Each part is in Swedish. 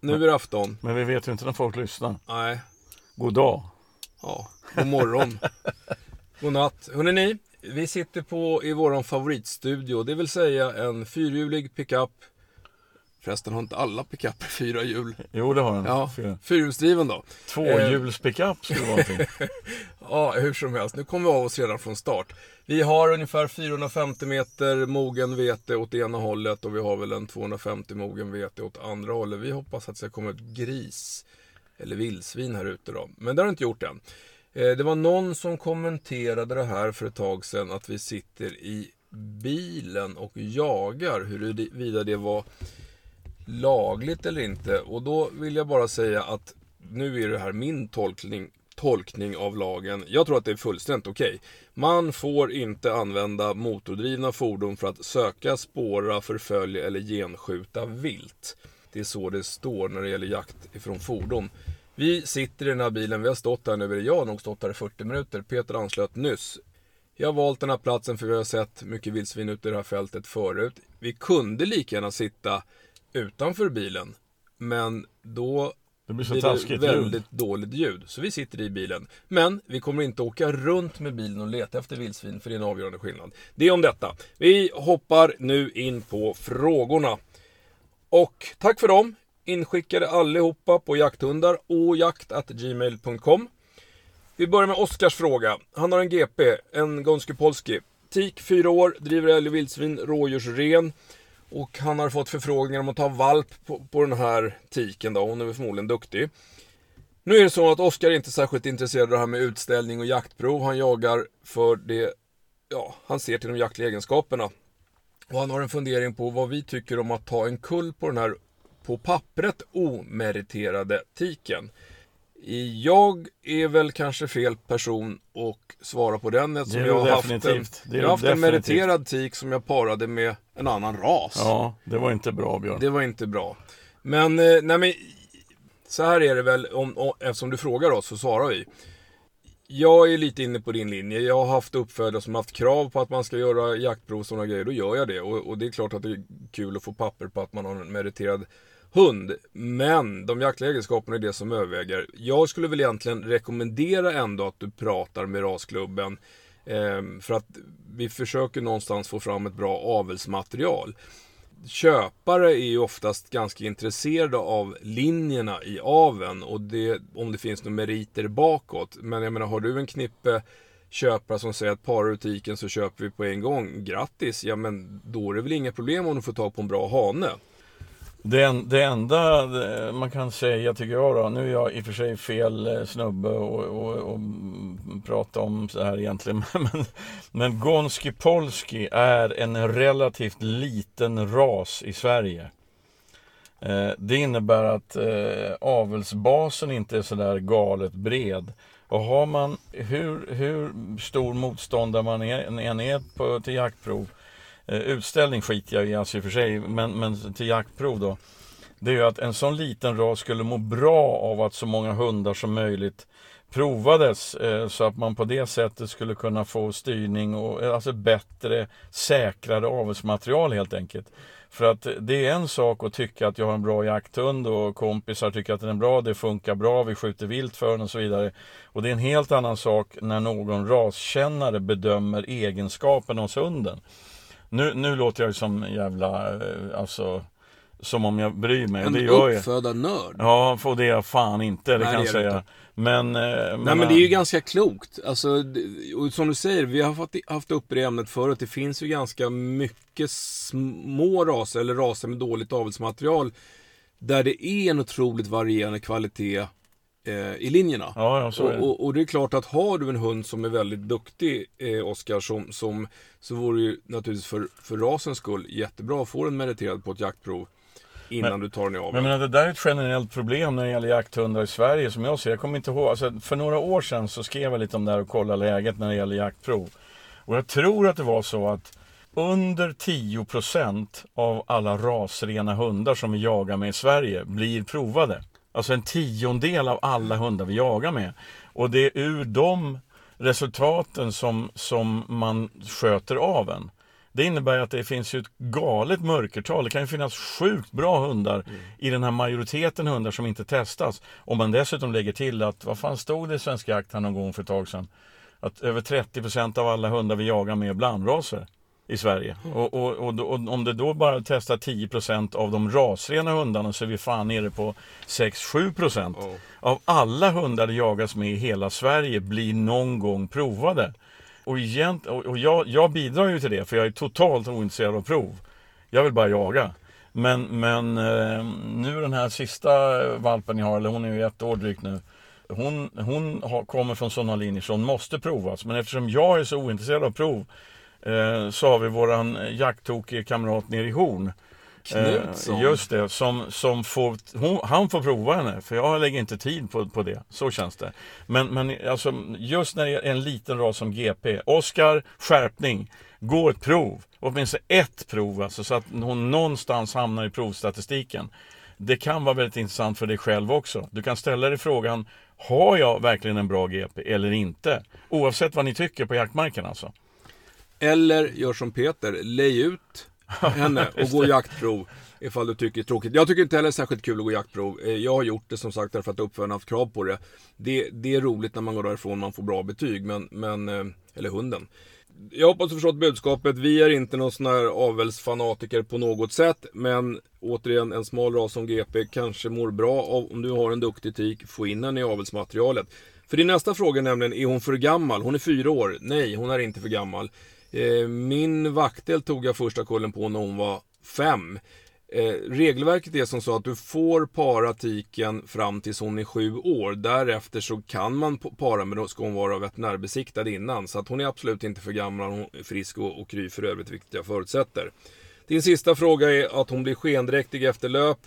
Nu, är det afton. Men vi vet ju inte när folk lyssnar. Nej, God dag. ja, god morgon. god natt. Ni, vi sitter på i våran favoritstudio. Det vill säga en fyrhjulig pickup. Förresten har inte alla pickuper fyra hjul. Jo, det har den. Ja, fyrhjulsdriven då. Tvåhjulspickup skulle vara någonting. Ja, hur som helst. Nu kommer vi av oss redan från start. Vi har ungefär 450 meter mogen vete åt ena hållet och vi har väl en 250 mogen vete åt andra hållet. Vi hoppas att det ska komma ut gris eller vildsvin här ute då. Men det har det inte gjort än. Eh, Det var någon som kommenterade det här för ett tag sedan att vi sitter i bilen och jagar huruvida det var lagligt eller inte. Och då vill jag bara säga att nu är det här min tolkning, tolkning av lagen. Jag tror att det är fullständigt okej. Man får inte använda motordrivna fordon för att söka, spåra, förfölja eller genskjuta vilt. Det är så det står när det gäller jakt ifrån fordon. Vi sitter i den här bilen, vi har stått här nu, jag har nog stått här i 40 minuter. Peter anslöt nyss. Jag har valt den här platsen för vi har sett mycket vildsvin ute i det här fältet förut. Vi kunde lika gärna sitta utanför bilen. Men då Det blir så blir det taskigt väldigt ljud. dåligt ljud. Så vi sitter i bilen. Men vi kommer inte åka runt med bilen och leta efter vildsvin för det är en avgörande skillnad. Det är om detta. Vi hoppar nu in på frågorna. Och tack för dem. Inskickade allihopa på jakthundar och jakt.gmail.com. Vi börjar med Oskars fråga. Han har en GP, en Gonski Polski. Tik, 4 år, driver älg och vildsvin, rådjursren. Och han har fått förfrågningar om att ta valp på, på den här tiken då. Hon är förmodligen duktig. Nu är det så att Oskar inte är särskilt intresserad av det här med utställning och jaktprov. Han jagar för det, ja, han ser till de jaktliga egenskaperna. Och han har en fundering på vad vi tycker om att ta en kull på den här på pappret omeriterade tiken. Jag är väl kanske fel person att svara på den eftersom jag har haft en, jag har haft en meriterad tik som jag parade med en annan ras. Ja, det var inte bra Björn. Det var inte bra. Men, eh, nej men, så här är det väl, om, om, eftersom du frågar oss så svarar vi. Jag är lite inne på din linje. Jag har haft uppfödare som haft krav på att man ska göra jaktprov och sådana grejer. Då gör jag det. Och, och det är klart att det är kul att få papper på att man har en meriterad hund. Men de jaktliga egenskaperna är det som överväger. Jag skulle väl egentligen rekommendera ändå att du pratar med rasklubben. Ehm, för att vi försöker någonstans få fram ett bra avelsmaterial köpare är ju oftast ganska intresserade av linjerna i aven och det, om det finns några meriter bakåt. Men jag menar, har du en knippe köpare som säger att parar du tiken så köper vi på en gång. Grattis! Ja, men då är det väl inga problem om du får tag på en bra hane. Det, en, det enda eh, man kan säga tycker jag då, nu är jag i och för sig fel eh, snubbe och, och, och prata om så här egentligen, men, men Gonski Polski är en relativt liten ras i Sverige. Eh, det innebär att avelsbasen inte är så där galet bred. Och har man, hur, hur stor motståndare man än är på, till jaktprov, Eh, utställning skiter jag i alltså i och för sig, men, men till jaktprov då. Det är ju att en sån liten ras skulle må bra av att så många hundar som möjligt provades eh, så att man på det sättet skulle kunna få styrning och eh, alltså bättre, säkrare avelsmaterial helt enkelt. För att det är en sak att tycka att jag har en bra jakthund och kompisar tycker att den är bra, det funkar bra, vi skjuter vilt för den och så vidare. Och det är en helt annan sak när någon raskännare bedömer egenskapen hos hunden. Nu, nu låter jag ju som en jävla, eh, alltså, som om jag bryr mig. En det gör uppfödarnörd. Ja, för det är jag fan inte, det Nej, kan jag säga. inte. Men, eh, Nej men det är ju ganska klokt. Alltså, och som du säger, vi har fått, haft upp det ämnet förut. Det finns ju ganska mycket små raser, eller raser med dåligt avelsmaterial. Där det är en otroligt varierande kvalitet eh, i linjerna. Ja, och, det. och, och det är klart att har du en hund som är väldigt duktig, eh, Oskar, som, som, så vore det ju naturligtvis för, för rasens skull jättebra att få den meriterad på ett jaktprov innan Men- du tar den i aveln. Men, men det där är ett generellt problem när det gäller jakthundar i Sverige som jag ser. Jag kommer inte ihåg, alltså, för några år sedan så skrev jag lite om det här och kollade läget när det gäller jaktprov. Och jag tror att det var så att under 10% av alla rasrena hundar som vi jagar med i Sverige blir provade. Alltså en tiondel av alla hundar vi jagar med. Och det är ur de resultaten som, som man sköter av en. Det innebär att det finns ju ett galet mörkertal. Det kan ju finnas sjukt bra hundar mm. i den här majoriteten hundar som inte testas. Om man dessutom lägger till att, vad fan stod det i Svensk Jakt någon gång för ett tag sedan? Att över 30% av alla hundar vi jagar med är blandraser i Sverige. Och, och, och, och, om det då bara testar 10% av de rasrena hundarna så är vi fan nere på 6-7% oh. av alla hundar det jagas med i hela Sverige blir någon gång provade. Och, egent, och jag, jag, bidrar ju till det för jag är totalt ointresserad av prov. Jag vill bara jaga. Men, men eh, nu den här sista valpen jag har, eller hon är ju ett år drygt nu. Hon, hon har, kommer från sådana linjer hon måste provas. Men eftersom jag är så ointresserad av prov eh, så har vi våran jakttokige kamrat nere i Horn. Knutsson. Eh, just det, som, som får, hon, han får prova henne, för jag lägger inte tid på, på det. Så känns det. Men, men alltså, just när det är en liten ras som GP, Oscar, skärpning, gå ett prov. Åtminstone ett prov, alltså, så att hon någonstans hamnar i provstatistiken. Det kan vara väldigt intressant för dig själv också. Du kan ställa dig frågan, har jag verkligen en bra GP eller inte? Oavsett vad ni tycker på jaktmarken alltså. Eller gör som Peter, lej ut henne och gå jaktprov ifall du tycker det är tråkigt. Jag tycker inte heller det är särskilt kul att gå jaktprov. Eh, jag har gjort det som sagt därför att uppfödarna haft krav på det. det. Det är roligt när man går därifrån och man får bra betyg, men, men eh, eller hunden. Jag hoppas du förstått budskapet. Vi är inte någon sån här avelsfanatiker på något sätt. Men återigen, en smal ras som GP kanske mår bra av, om du har en duktig tik, få in henne i avelsmaterialet. För din nästa fråga nämligen, är hon för gammal? Hon är fyra år. Nej, hon är inte för gammal. Eh, min vaktel tog jag första kullen på när hon var fem. Eh, regelverket är som så att du får para tiken fram tills hon är sju år. Därefter så kan man para men då ska hon vara veterinärbesiktad innan. Så att hon är absolut inte för gammal, hon är frisk och, och kry för övrigt, vilket jag förutsätter. Din sista fråga är att hon blir skendräktig efter löp.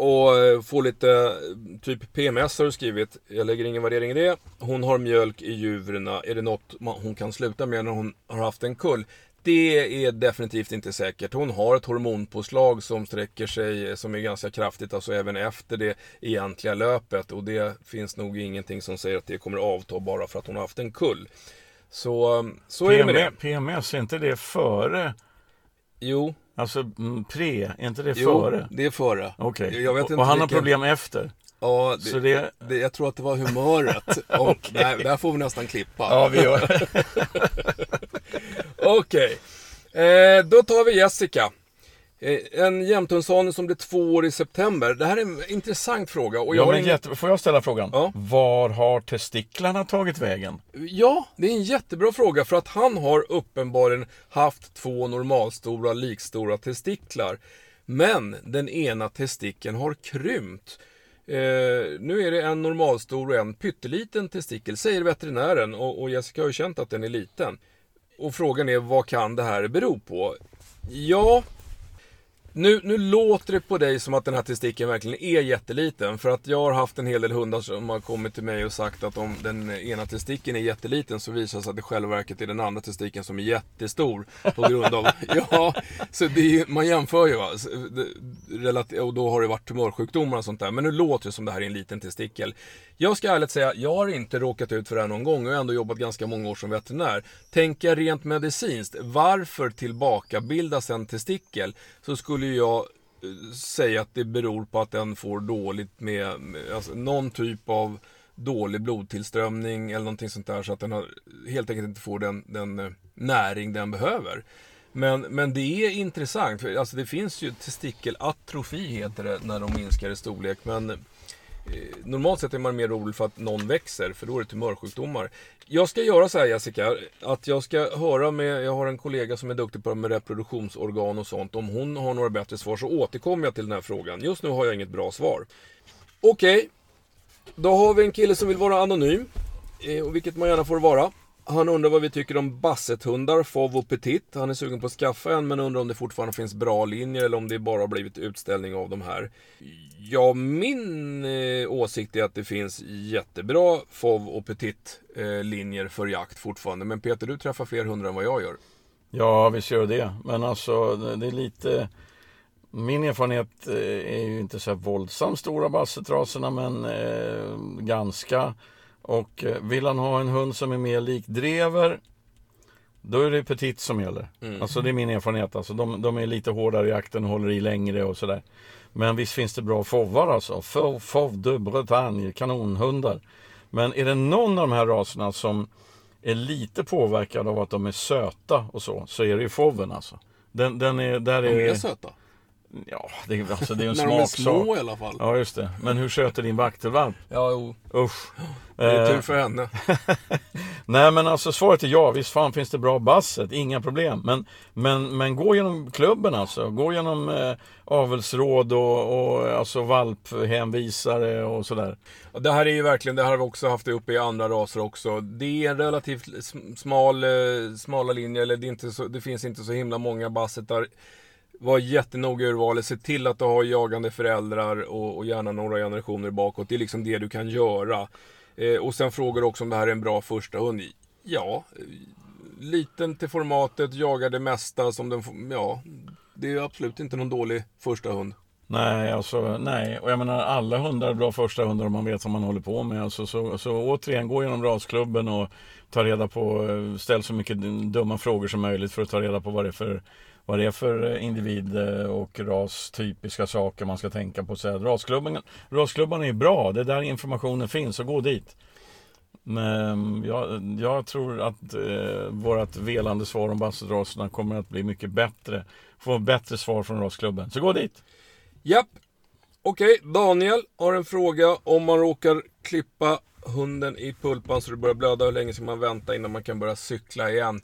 Och eh, får lite, typ PMS har du skrivit. Jag lägger ingen värdering i det. Hon har mjölk i juvrarna. Är det något hon kan sluta med när hon har haft en kull? Det är definitivt inte säkert. Hon har ett hormonpåslag som sträcker sig, som är ganska kraftigt, alltså även efter det egentliga löpet. Och det finns nog ingenting som säger att det kommer avta bara för att hon har haft en kull. Så, så PM, är det med det. PMS, är inte det före? Jo. Alltså mm, pre, är inte det jo, före? det är före. Okej. Okay. Och, och han vilken... har problem efter? Ja, det, Så det... Det, jag tror att det var humöret. Och, okay. där, där får vi nästan klippa. Ja, vi gör Okej. Okay. Eh, då tar vi Jessica. Eh, en jämthundshane som blir två år i september. Det här är en intressant fråga. Och jag ja, men jätte... Får jag ställa frågan? Ja. Var har testiklarna tagit vägen? Ja, det är en jättebra fråga. För att han har uppenbarligen haft två normalstora, likstora testiklar. Men den ena testikeln har krympt. Eh, nu är det en normalstor och en pytteliten testikel, säger veterinären. Och, och Jessica har ju känt att den är liten. Och frågan är, vad kan det här bero på? Ja, nu, nu låter det på dig som att den här testikeln verkligen är jätteliten. För att jag har haft en hel del hundar som har kommit till mig och sagt att om den ena testikeln är jätteliten så visar det sig att det själva verket är den andra testikeln som är jättestor. På grund av, ja, så är, man jämför ju. Och då har det varit tumörsjukdomar och sånt där. Men nu låter det som det här är en liten testikel. Jag ska ärligt säga, jag har inte råkat ut för det här någon gång och ändå jobbat ganska många år som veterinär. Tänker jag rent medicinskt, varför tillbakabildas en testikel? Så skulle jag eh, säga att det beror på att den får dåligt med, alltså, någon typ av dålig blodtillströmning eller någonting sånt där så att den har, helt enkelt inte får den, den eh, näring den behöver. Men, men det är intressant, för alltså det finns ju testikelatrofi heter det när de minskar i storlek. Men Eh, Eh, normalt sett är man mer orolig för att någon växer, för då är det tumörsjukdomar. Jag ska göra så här Jessica, att jag ska höra med, jag har en kollega som är duktig på det med reproduktionsorgan och sånt. Om hon har några bättre svar så återkommer jag till den här frågan. Just nu har jag inget bra svar. Okej, okay. då har vi en kille som vill vara anonym, eh, och vilket man gärna får vara. Han undrar vad vi tycker om bassethundar, Fov och Petit. Han är sugen på att skaffa en men undrar om det fortfarande finns bra linjer eller om det bara har blivit utställning av de här. Ja, min eh, åsikt är att det finns jättebra Fov och Petit eh, linjer för jakt fortfarande. Men Peter, du träffar fler hundar än vad jag gör. Ja, visst gör det. Men alltså, det är lite... Min erfarenhet eh, är ju inte så här våldsamt stora bassetraserna men eh, ganska. Och eh, vill han ha en hund som är mer lik drever Då är det petit som gäller. Mm. Alltså det är min erfarenhet. Alltså, de, de är lite hårdare i jakten och håller i längre och sådär. Men visst finns det bra fovar alltså. Fauve de Bretagne, kanonhundar. Men är det någon av de här raserna som är lite påverkad av att de är söta och så, så är det ju Fauven alltså. Den, den är, där De är, är söta. Ja, det är, alltså, det är en När de är smaksak. små i alla fall. Ja, just det. Men hur söt är din vaktelvalp? Ja, jo. Usch. Det är Eh, tur för henne. Nej men alltså svaret är ja, visst fan finns det bra basset, inga problem. Men, men, men gå genom klubben alltså, gå genom eh, avelsråd och, och alltså valphänvisare och sådär. Det här är ju verkligen, det här har vi också haft det uppe i andra raser också. Det är en relativt sm- smal, eh, smala linjer, eller det, är inte så, det finns inte så himla många bassetar. Var jättenoga i urvalet, se till att du har jagande föräldrar och, och gärna några generationer bakåt. Det är liksom det du kan göra. Eh, och sen frågar du också om det här är en bra första hund. Ja, eh, liten till formatet, jagar det mesta som den ja. Det är absolut inte någon dålig första hund. Nej, alltså nej. Och jag menar alla hundar är bra första hundar om man vet vad man håller på med. Alltså, så, så återigen, gå genom rasklubben och ta reda på, eh, ställ så mycket dumma frågor som möjligt för att ta reda på vad det är för vad det är för eh, individ eh, och rastypiska saker man ska tänka på. Så här, rasklubben, rasklubban är bra, det är där informationen finns, så gå dit. Men jag, jag tror att eh, vårt velande svar om bassetraserna kommer att bli mycket bättre. Få bättre svar från rasklubben. Så gå dit! Japp. Okej, Daniel har en fråga. Om man råkar klippa hunden i pulpan så det börjar blöda, hur länge ska man vänta innan man kan börja cykla igen?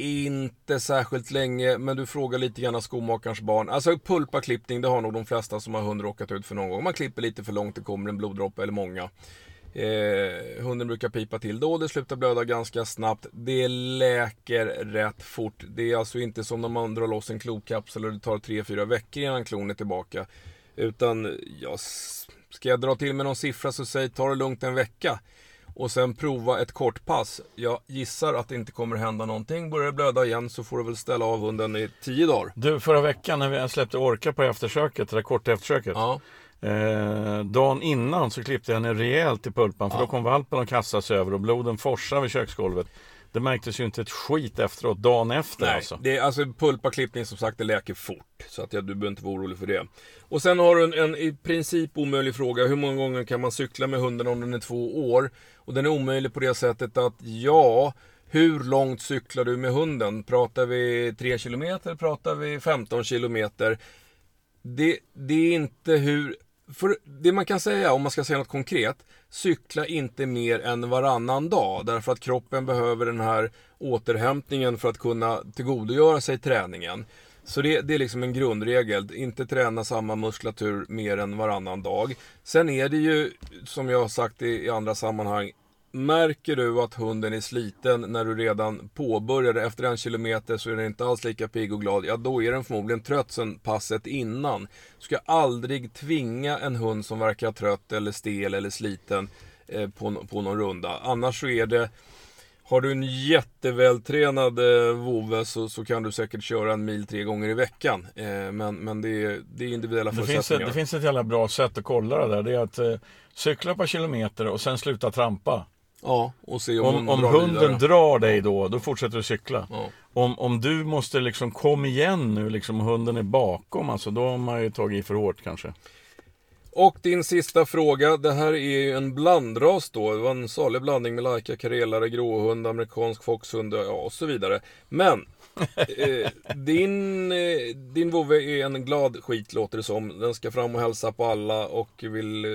Inte särskilt länge, men du frågar lite grann skomakarens barn. Alltså pulpaklippning, det har nog de flesta som har hund råkat ut för någon gång. Man klipper lite för långt, det kommer en bloddroppe eller många. Eh, hunden brukar pipa till då, det slutar blöda ganska snabbt. Det läker rätt fort. Det är alltså inte som när man drar loss en klokapsel och det tar 3-4 veckor innan klon är tillbaka. Utan, ja, ska jag dra till med någon siffra så säg ta det lugnt en vecka. Och sen prova ett kort pass. Jag gissar att det inte kommer hända någonting. Börjar det blöda igen så får du väl ställa av hunden i 10 dagar. Du, förra veckan när vi släppte Orka på eftersöket, det där korta eftersöket. Ja. Eh, dagen innan så klippte jag henne rejält i pulpan för Ja. då kom valpen och kastade sig över och bloden forsade vid köksgolvet. Det märktes ju inte ett skit efteråt, dagen efter Nej, alltså. det är alltså pulpaklippning som sagt, det läker fort. Så att ja, du behöver inte vara orolig för det. Och sen har du en, en i princip omöjlig fråga. Hur många gånger kan man cykla med hunden om den är två år? Och den är omöjlig på det sättet att ja, hur långt cyklar du med hunden? Pratar vi 3 kilometer? Pratar vi 15 kilometer? Det, det är inte hur... För det man kan säga, om man ska säga något konkret, cykla inte mer än varannan dag. Därför att kroppen behöver den här återhämtningen för att kunna tillgodogöra sig träningen. Så det, det är liksom en grundregel, inte träna samma muskulatur mer än varannan dag. Sen är det ju, som jag har sagt i, i andra sammanhang, Märker du att hunden är sliten när du redan påbörjade efter en kilometer så är den inte alls lika pigg och glad. Ja, då är den förmodligen trött sen passet innan. Du ska aldrig tvinga en hund som verkar trött eller stel eller sliten eh, på, på någon runda. Annars så är det har du en jättevältränad eh, vovve så, så kan du säkert köra en mil tre gånger i veckan. Eh, men men det, är, det är individuella Det finns, ett, förutsättningar. det finns ett jävla bra sätt att kolla det där. Det är att eh, cykla par kilometer och sen sluta trampa. Ja, och se om, Om, hon om drar hunden vidare. drar dig då, då fortsätter du cykla. Ja. Om, om du måste liksom kom igen nu, liksom hunden är bakom, alltså, då har man ju tagit i för hårt kanske. Och din sista fråga, det här är ju en blandras då. Det var en salig blandning med Laika, karelare, gråhund, amerikansk foxhund ja, och så vidare. Men eh, din, eh, din vovve är en glad skit låter det som. Den ska fram och hälsa på alla och vill, eh,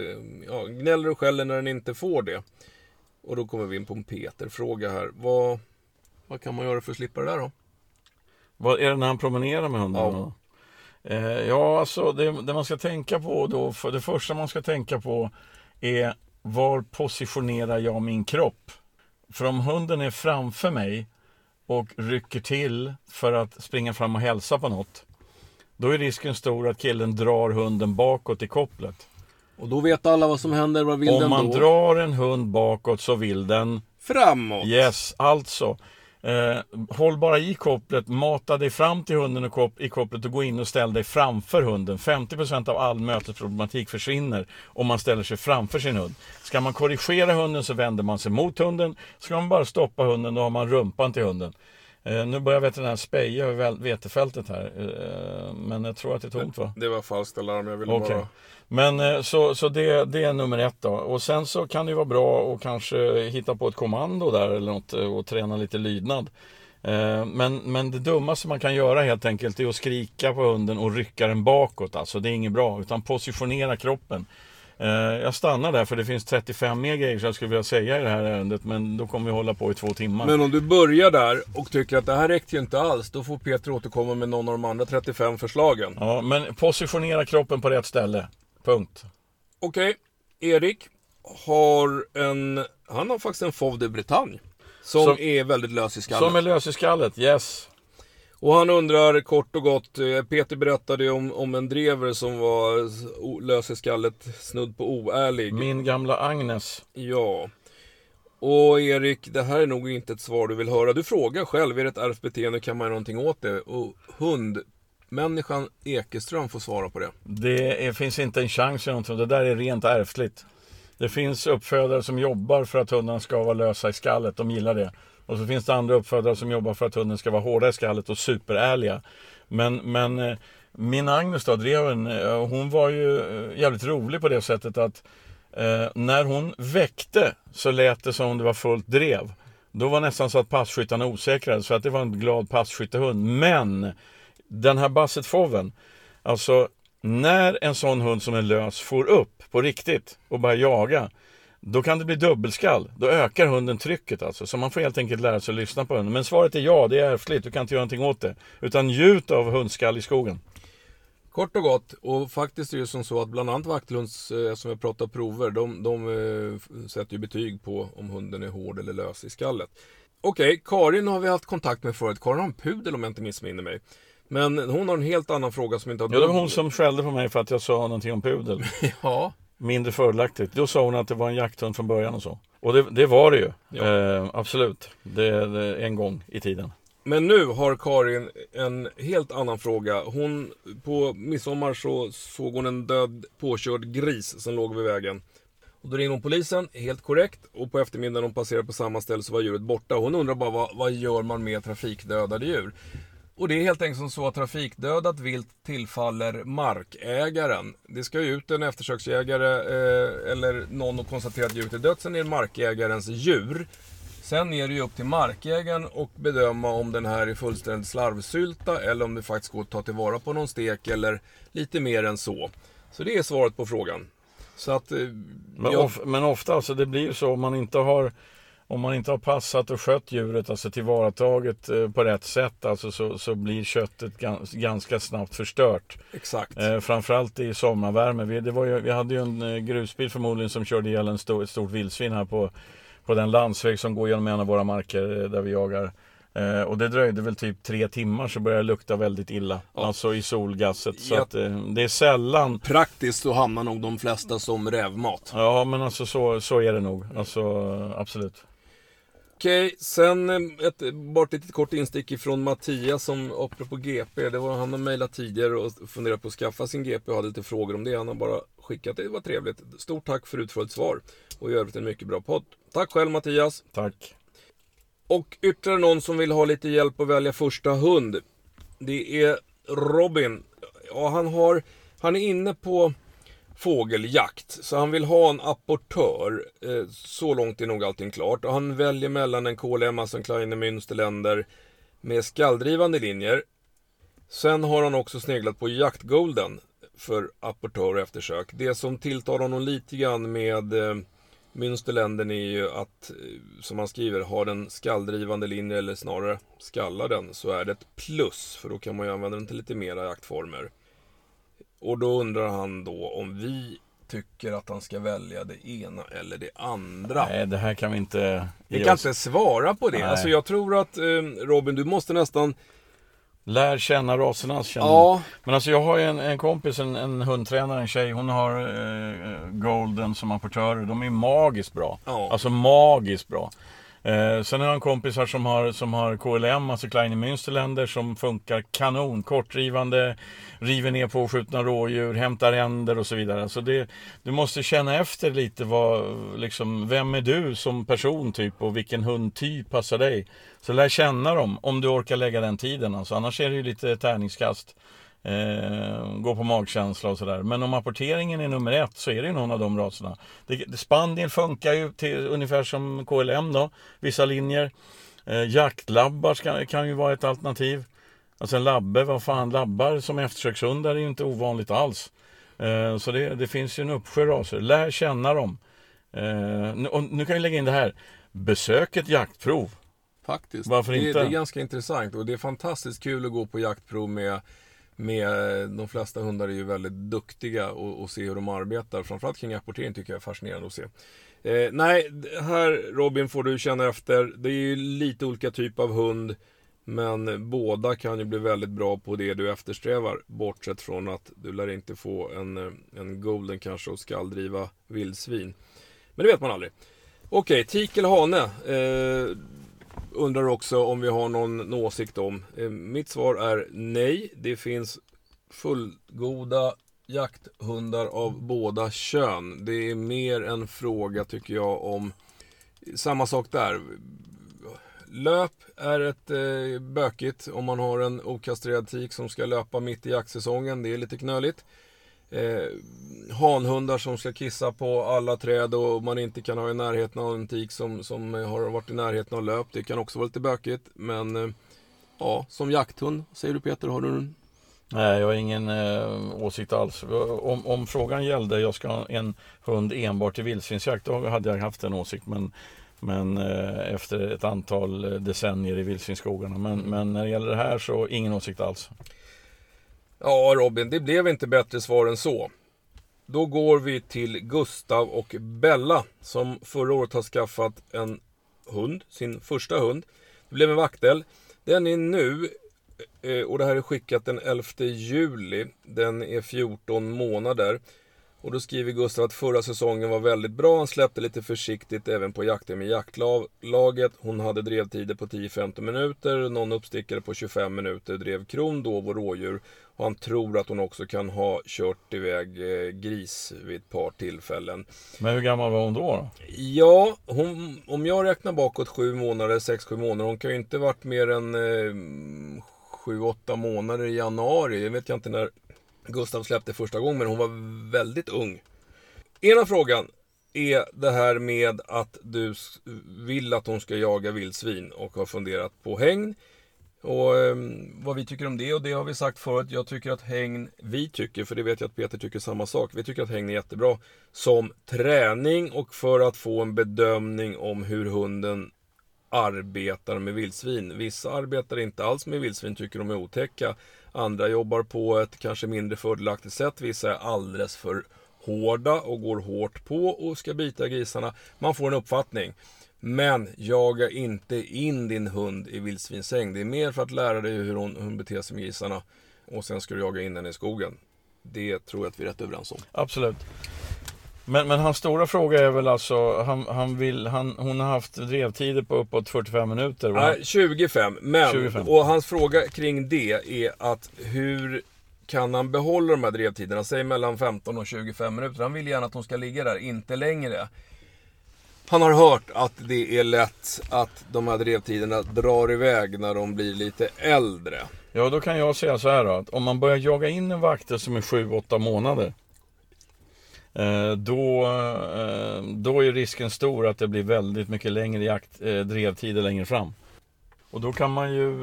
ja, gnäller och skäller när den inte får det. Och då kommer vi in på en Peter-fråga här. Vad, vad kan man göra för att slippa det där då? Vad är det när han promenerar med hunden? Ja. Eh, ja, alltså det, det man ska tänka på då, för det första man ska tänka på är var positionerar jag min kropp? För om hunden är framför mig och rycker till för att springa fram och hälsa på något, då är risken stor att killen drar hunden bakåt i kopplet. Och då vet alla vad som händer, vad vill Om den man då? drar en hund bakåt så vill den Framåt! Yes, alltså. Eh, håll bara i kopplet, mata dig fram till hunden och kop- i kopplet och gå in och ställ dig framför hunden. 50% av all mötesproblematik försvinner om man ställer sig framför sin hund. Ska man korrigera hunden så vänder man sig mot hunden. Ska man bara stoppa hunden då har man rumpan till hunden. Eh, nu börjar veterinären speja över vetefältet här. Eh, men jag tror att det är tomt va? Det var falskt alarm, jag ville Okej. bara... Men eh, så, så det, det är nummer ett då. Och sen så kan det vara bra att kanske hitta på ett kommando där eller något och träna lite lydnad. Men, men det dummaste man kan göra helt enkelt är att skrika på hunden och rycka den bakåt. Alltså det är inget bra. Utan positionera kroppen. Eh, Jag stannar där för det finns 35 mer grejer som jag skulle vilja säga i det här ärendet. Men då kommer vi hålla på i två timmar. Men om du börjar där och tycker att det här räckte ju inte alls, då får Peter återkomma med någon av de andra 35 förslagen. Ja, men positionera kroppen på rätt ställe. Punkt. Okej, Erik har en... Han har faktiskt en Fauve de Bretagne. Som, Som- är väldigt lös i skallen. Som är lös i skallet, yes. Och han undrar kort och gott, eh, Peter berättade om, om en drever som var lös i skallet, snudd på oärlig. Min gamla Agnes. Ja. Och Erik, det här är nog inte ett svar du vill höra. Du frågar själv, är det ett ärvt beteende, kan man göra någonting åt det? Och hundmänniskan Ekeström får svara på det. Det är, finns inte en chans eller någonting. Det där är rent ärftligt. Det finns uppfödare som jobbar för att hundarna ska vara lösa i skallet. De gillar det. Och så finns det andra uppfödare som jobbar för att hunden ska vara hårda i skallet och superärliga. Men, men eh, min Agnes då, dreven, eh, hon var ju eh, jävligt rolig på det sättet att eh, när hon väckte så lät det som om det var fullt drev. Då var nästan så att passkyttarna osäkrade, så att det var en glad passkyttehund. Men den här Basset Foven, alltså när en sån hund som är lös får upp på riktigt och börjar jaga, då kan det bli dubbelskall. Då ökar hunden trycket alltså. Så man får helt enkelt lära sig att lyssna på hunden. Men svaret är ja, det är ärftligt. Du kan inte göra någonting åt det. Utan njut av hundskall i skogen. Kort och gott, och faktiskt är det som så att bland annat Vaktlunds, eh, som jag pratar prover, de, de eh, sätter ju betyg på om hunden är hård eller lös i skallet. Okej, Karin har vi haft kontakt med förut. Karin har en pudel om jag inte missminner mig. Men hon har en helt annan fråga som inte har Ja, det var hon som skällde på mig för att jag sa någonting om pudel. Ja, Mindre fördelaktigt. Då sa hon att det var en jakthund från början och så. Och det, det var det ju. Ja. Eh, absolut. Det, det, en gång i tiden. Men nu har Karin en helt annan fråga. Hon, på midsommar så såg hon en död påkörd gris som låg vid vägen. Och då ringde hon polisen, helt korrekt. Och på eftermiddagen hon passerade på samma ställe så var djuret borta. Hon undrar bara vad, vad gör man med trafikdödade djur? Och det är helt enkelt som så att trafikdödat vilt tillfaller markägaren. Det ska ju ut en eftersöksjägare eh, eller någon och konstatera att djuret är dött. Sen är det markägarens djur. Sen är det ju upp till markägaren att bedöma om den här är fullständigt slarvsylta eller om det faktiskt går att ta tillvara på någon stek eller lite mer än så. Så det är svaret på frågan. Så att... eh, Men, jag- of, men ofta, alltså det blir ju så om man inte har om man inte har passat och skött djuret, alltså tillvarataget eh, på rätt sätt, alltså så, så blir köttet gans, ganska snabbt förstört. Exakt. Eh, framförallt i sommarvärme. Vi, det var ju, vi hade ju en eh, grusbil förmodligen som körde ihjäl en stor, ett stort vildsvin här på, på den landsväg som går genom en av våra marker eh, där vi jagar. Eh, och det dröjde väl typ tre timmar så började det lukta väldigt illa. Ja. Alltså i solgasset. Så Ja. att, eh, det är sällan Praktiskt så hamnar nog de flesta som rävmat. Ja men alltså så, så är det nog. Alltså absolut. Okej, sen eh, ett, bara ett litet kort instick ifrån Mattias som apropå GP. Det var, han har mejlat tidigare och funderat på att skaffa sin GP och hade lite frågor om det. Han har bara skickat det, det var trevligt. Stort tack för utförligt svar. Och i övrigt en mycket bra podd. Tack själv Mattias. Tack. Och ytterligare någon som vill ha lite hjälp att välja första hund. Det är Robin. Ja, han, har, han är inne på fågeljakt. Så han vill ha en apportör. Eh, Så långt är nog allting klart. Och han väljer mellan en KLM, alltså en Kleine Münsterländer med skalldrivande linjer. Sen har han också sneglat på jaktgolden för apportör och eftersök. Det som tilltalar honom lite grann med eh, Münsterländern är ju att, eh, som han skriver, har den skalldrivande linje eller snarare skallar den så är det ett plus. För då kan man ju använda den till lite mera jaktformer. Och då undrar han då om vi tycker att han ska välja det ena eller det andra. Nej det här kan vi inte Vi kan oss. inte svara på det. Nej. Alltså jag tror att eh, Robin, du måste nästan... Lär känna rasernas känna. Ja, Men alltså jag har ju en, en kompis, en, en hundtränare, en tjej. Hon har eh, Golden som apportörer. De är magiskt bra. Ja. Alltså magiskt bra. Eh, sen har han kompisar som har, som har KLM, alltså Kleine Münsterländer, som funkar kanon. Kortdrivande, river ner påskjutna rådjur, hämtar änder och så vidare. Så det, du måste känna efter lite vad, liksom, vem är du som person typ och vilken hundtyp passar dig. Så lär känna dem om du orkar lägga den tiden. Alltså. Annars är det ju lite tärningskast. Eh, gå på magkänsla och sådär. Men om apporteringen är nummer ett så är det ju någon av de raserna. Det, Spanien funkar ju till, ungefär som KLM då, vissa linjer. Eh, jaktlabbar ska, kan ju vara ett alternativ. Alltså en labbe, vad fan, labbar som eftersökshundar är ju inte ovanligt alls. Eh, så det, det, finns ju en uppsjö raser. Lär känna dem. Eh, och nu kan vi lägga in det här. Besök ett jaktprov. Faktiskt. Varför inte? Det är ganska intressant och det är fantastiskt kul att gå på jaktprov med med, de flesta hundar är ju väldigt duktiga och, och se hur de arbetar. Framförallt kring apportering tycker jag är fascinerande att se. Eh, nej, här Robin får du känna efter. Det är ju lite olika typ av hund. Men båda kan ju bli väldigt bra på det du eftersträvar. Bortsett från att du lär inte få en, eh, en golden kanske och skall driva vildsvin. Men det vet man aldrig. Okej, okay, tik eller hane? Eh, undrar också om vi har någon åsikt om. Eh, mitt svar är nej. Det finns fullgoda jakthundar av båda kön. Det är mer en fråga tycker jag om samma sak där. Löp är ett eh, bökigt om man har en okastrerad tik som ska löpa mitt i jaktsäsongen. Det är lite knöligt eh, hanhundar som ska kissa på alla träd och man inte kan ha i närheten av en tik som, som har varit i närheten av löp. Det kan också vara lite bökigt. Men eh, ja, som jakthund, säger du Peter, har du en Nej, jag har ingen eh, åsikt alls. Om, om, frågan gällde jag ska ha en hund enbart till vildsvinsjakt, då hade jag haft en åsikt. Men, men eh, efter ett antal decennier i vildsvinsskogarna. Men, men när det gäller det här så ingen åsikt alls. Ja, Robin, det blev inte bättre svar än så. Då går vi till Gustav och Bella som förra året har skaffat en hund, sin första hund. Det blev en vaktel. Den är nu, eh, och det här är skickat den 11 juli, den är 14 månader. Och då skriver Gustav att förra säsongen var väldigt bra. Han släppte lite försiktigt även på jakten med jaktlaget. Hon hade drevtider på 10-15 minuter. Någon uppstickare på 25 minuter drev kron, dov och rådjur. Och han tror att hon också kan ha kört iväg eh, gris vid ett par tillfällen. Men hur gammal var hon då? då? Ja, hon, om jag räknar bakåt 7 månader, 6-7 månader. Hon kan ju inte varit mer än eh, 7-8 månader i januari. Jag vet jag inte när Gustav släppte första gången, men hon var väldigt ung. Ena frågan är det här med att du vill att hon ska jaga vildsvin och har funderat på hägn. Och eh, vad vi tycker om det, och det har vi sagt förut. Jag tycker att hägn, vi tycker, för det vet jag att Peter tycker samma sak. Vi tycker att hägn är jättebra som träning och för att få en bedömning om hur hunden arbetar med vildsvin. Vissa arbetar inte alls med vildsvin, tycker de är otäcka. Andra jobbar på ett kanske mindre fördelaktigt sätt. Vissa är alldeles för hårda och går hårt på och ska bita grisarna. Man får en uppfattning. Men jaga inte in din hund i vildsvinsäng. Det är mer för att lära dig hur hon, hon beter sig med grisarna. Och sen ska du jaga in henne i skogen. Det tror jag att vi är rätt överens om. Absolut. Men, men hans stora fråga är väl alltså, han, han vill, han, hon har haft drevtider på uppåt 45 minuter? Nej, 25. Men, 25. och hans fråga kring det är att hur kan han behålla de här drevtiderna? Säg mellan 15 och 25 minuter. Han vill gärna att hon ska ligga där, inte längre. Han har hört att det är lätt att de här drevtiderna drar iväg när de blir lite äldre. Ja, då kan jag säga så här då, att om man börjar jaga in en vakter som är 7-8 månader Eh, då, eh, då är risken stor att det blir väldigt mycket längre jakt, eh, drevtider längre fram. Och då kan man ju,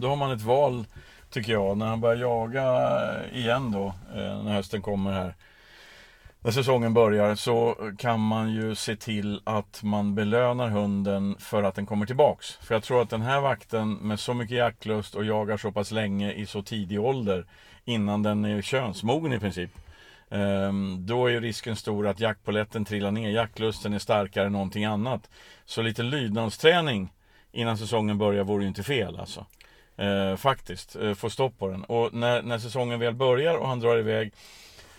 då har man ett val tycker jag, när han börjar jaga igen då, när hösten kommer här. När säsongen börjar så kan man ju se till att man belönar hunden för att den kommer tillbaks. För jag tror att den här vakten med så mycket jaktlust och jagar så pass länge i så tidig ålder innan den är könsmogen i princip Ehm, då är risken stor att jaktpoletten trillar ner. Jaktlusten är starkare än någonting annat. Så lite lydnadsträning innan säsongen börjar vore ju inte fel alltså. Ehm, faktiskt, ehm, få stopp på den. Och när, när säsongen väl börjar och han drar iväg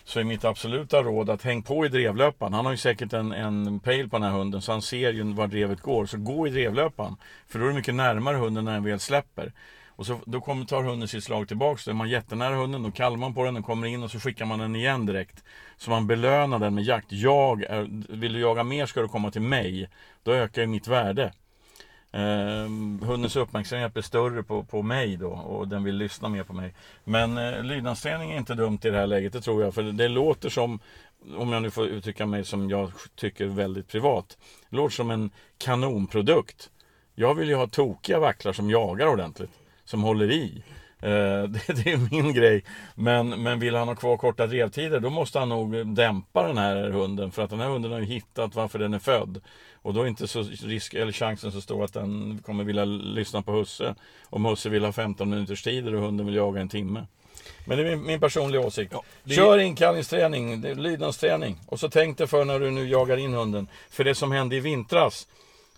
så är mitt absoluta råd att häng på i drevlöpan. Han har ju säkert en, en pejl på den här hunden så han ser ju var drevet går. Så gå i drevlöpan. För då är du mycket närmare hunden när den väl släpper. Och så, då kommer, tar hunden sitt slag tillbaks. Då är man jättenära hunden, då kallar man på den, den kommer in och så skickar man den igen direkt. Så man belönar den med jakt. Jag är, vill du jaga mer ska du komma till mig. Då ökar ju mitt värde. Eh, hundens uppmärksamhet blir större på, på mig då och den vill lyssna mer på mig. Men eh, lydnadsträning är inte dumt i det här läget, det tror jag. För det låter som, om jag nu får uttrycka mig som jag tycker väldigt privat. Det låter som en kanonprodukt. Jag vill ju ha tokiga vacklar som jagar ordentligt. Som håller i. Eh, det, det, är min grej. Men, men vill han ha kvar korta drevtider då måste han nog dämpa den här hunden. För att den här hunden har ju hittat varför den är född. Och då är inte så risk, eller chansen så stor att den kommer vilja lyssna på husse. Om husse vill ha 15 minuters tid och hunden vill jaga en timme. Men det är min, min personliga åsikt. Ja, är... Kör inkallningsträning, lydnadsträning. Och så tänk dig för när du nu jagar in hunden. För det som hände i vintras,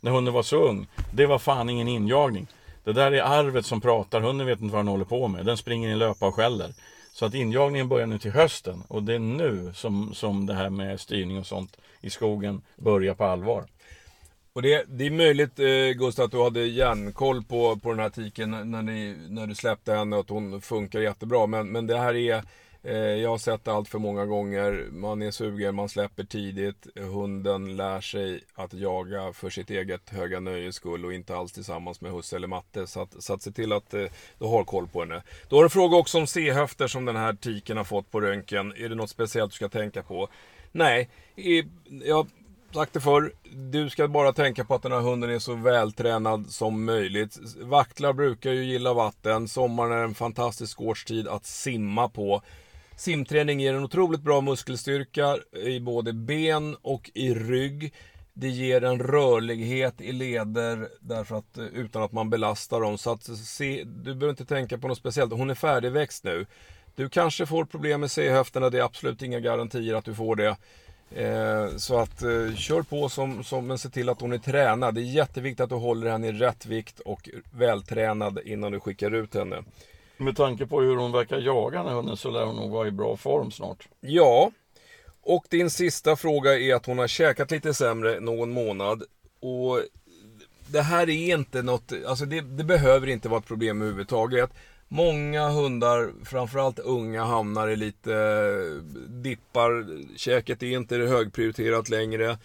när hunden var så ung, det var fan ingen injagning. Det där är arvet som pratar, hunden vet inte vad den håller på med. Den springer i löpa och skäller. Så att injagningen börjar nu till hösten och det är nu som, som det här med styrning och sånt i skogen börjar på allvar. Och det, det är möjligt eh, Gustav att du hade järnkoll på, på den här tiken när, ni, när du släppte henne och att hon funkar jättebra. Men, men det här är, Eh, jag har sett det allt för många gånger. Man är sugen, man släpper tidigt. Hunden lär sig att jaga för sitt eget höga nöjes skull och inte alls tillsammans med husse eller matte. Så att, så att se till att eh, du har koll på henne. Du har en fråga också om C-höfter som den här tiken har fått på röntgen. Är det något speciellt du ska tänka på? Nej, jag har sagt det förr, du ska bara tänka på att den här hunden är så vältränad som möjligt. Vaktlar brukar ju gilla vatten. Sommaren är en fantastisk årstid att simma på. Simträning ger en otroligt bra muskelstyrka i både ben och i rygg. Det ger en rörlighet i leder därför att, eh, utan att man belastar dem. Så att se, du behöver inte tänka på något speciellt. Hon är färdigväxt nu. Du kanske får problem med C-höfterna, det är absolut inga garantier att du får det. Eh, så att eh, kör på som, som, men se till att hon är tränad. Det är jätteviktigt att du håller henne i rätt vikt och vältränad innan du skickar ut henne. Med tanke på hur hon verkar jaga den hunden så lär hon nog vara i bra form snart. Ja, och din sista fråga är att hon har käkat lite sämre någon månad. Och det här är inte något, alltså det, det behöver inte vara ett problem överhuvudtaget. Många hundar, framförallt unga, hamnar i lite eh, dippar. Käket är inte högprioriterat längre.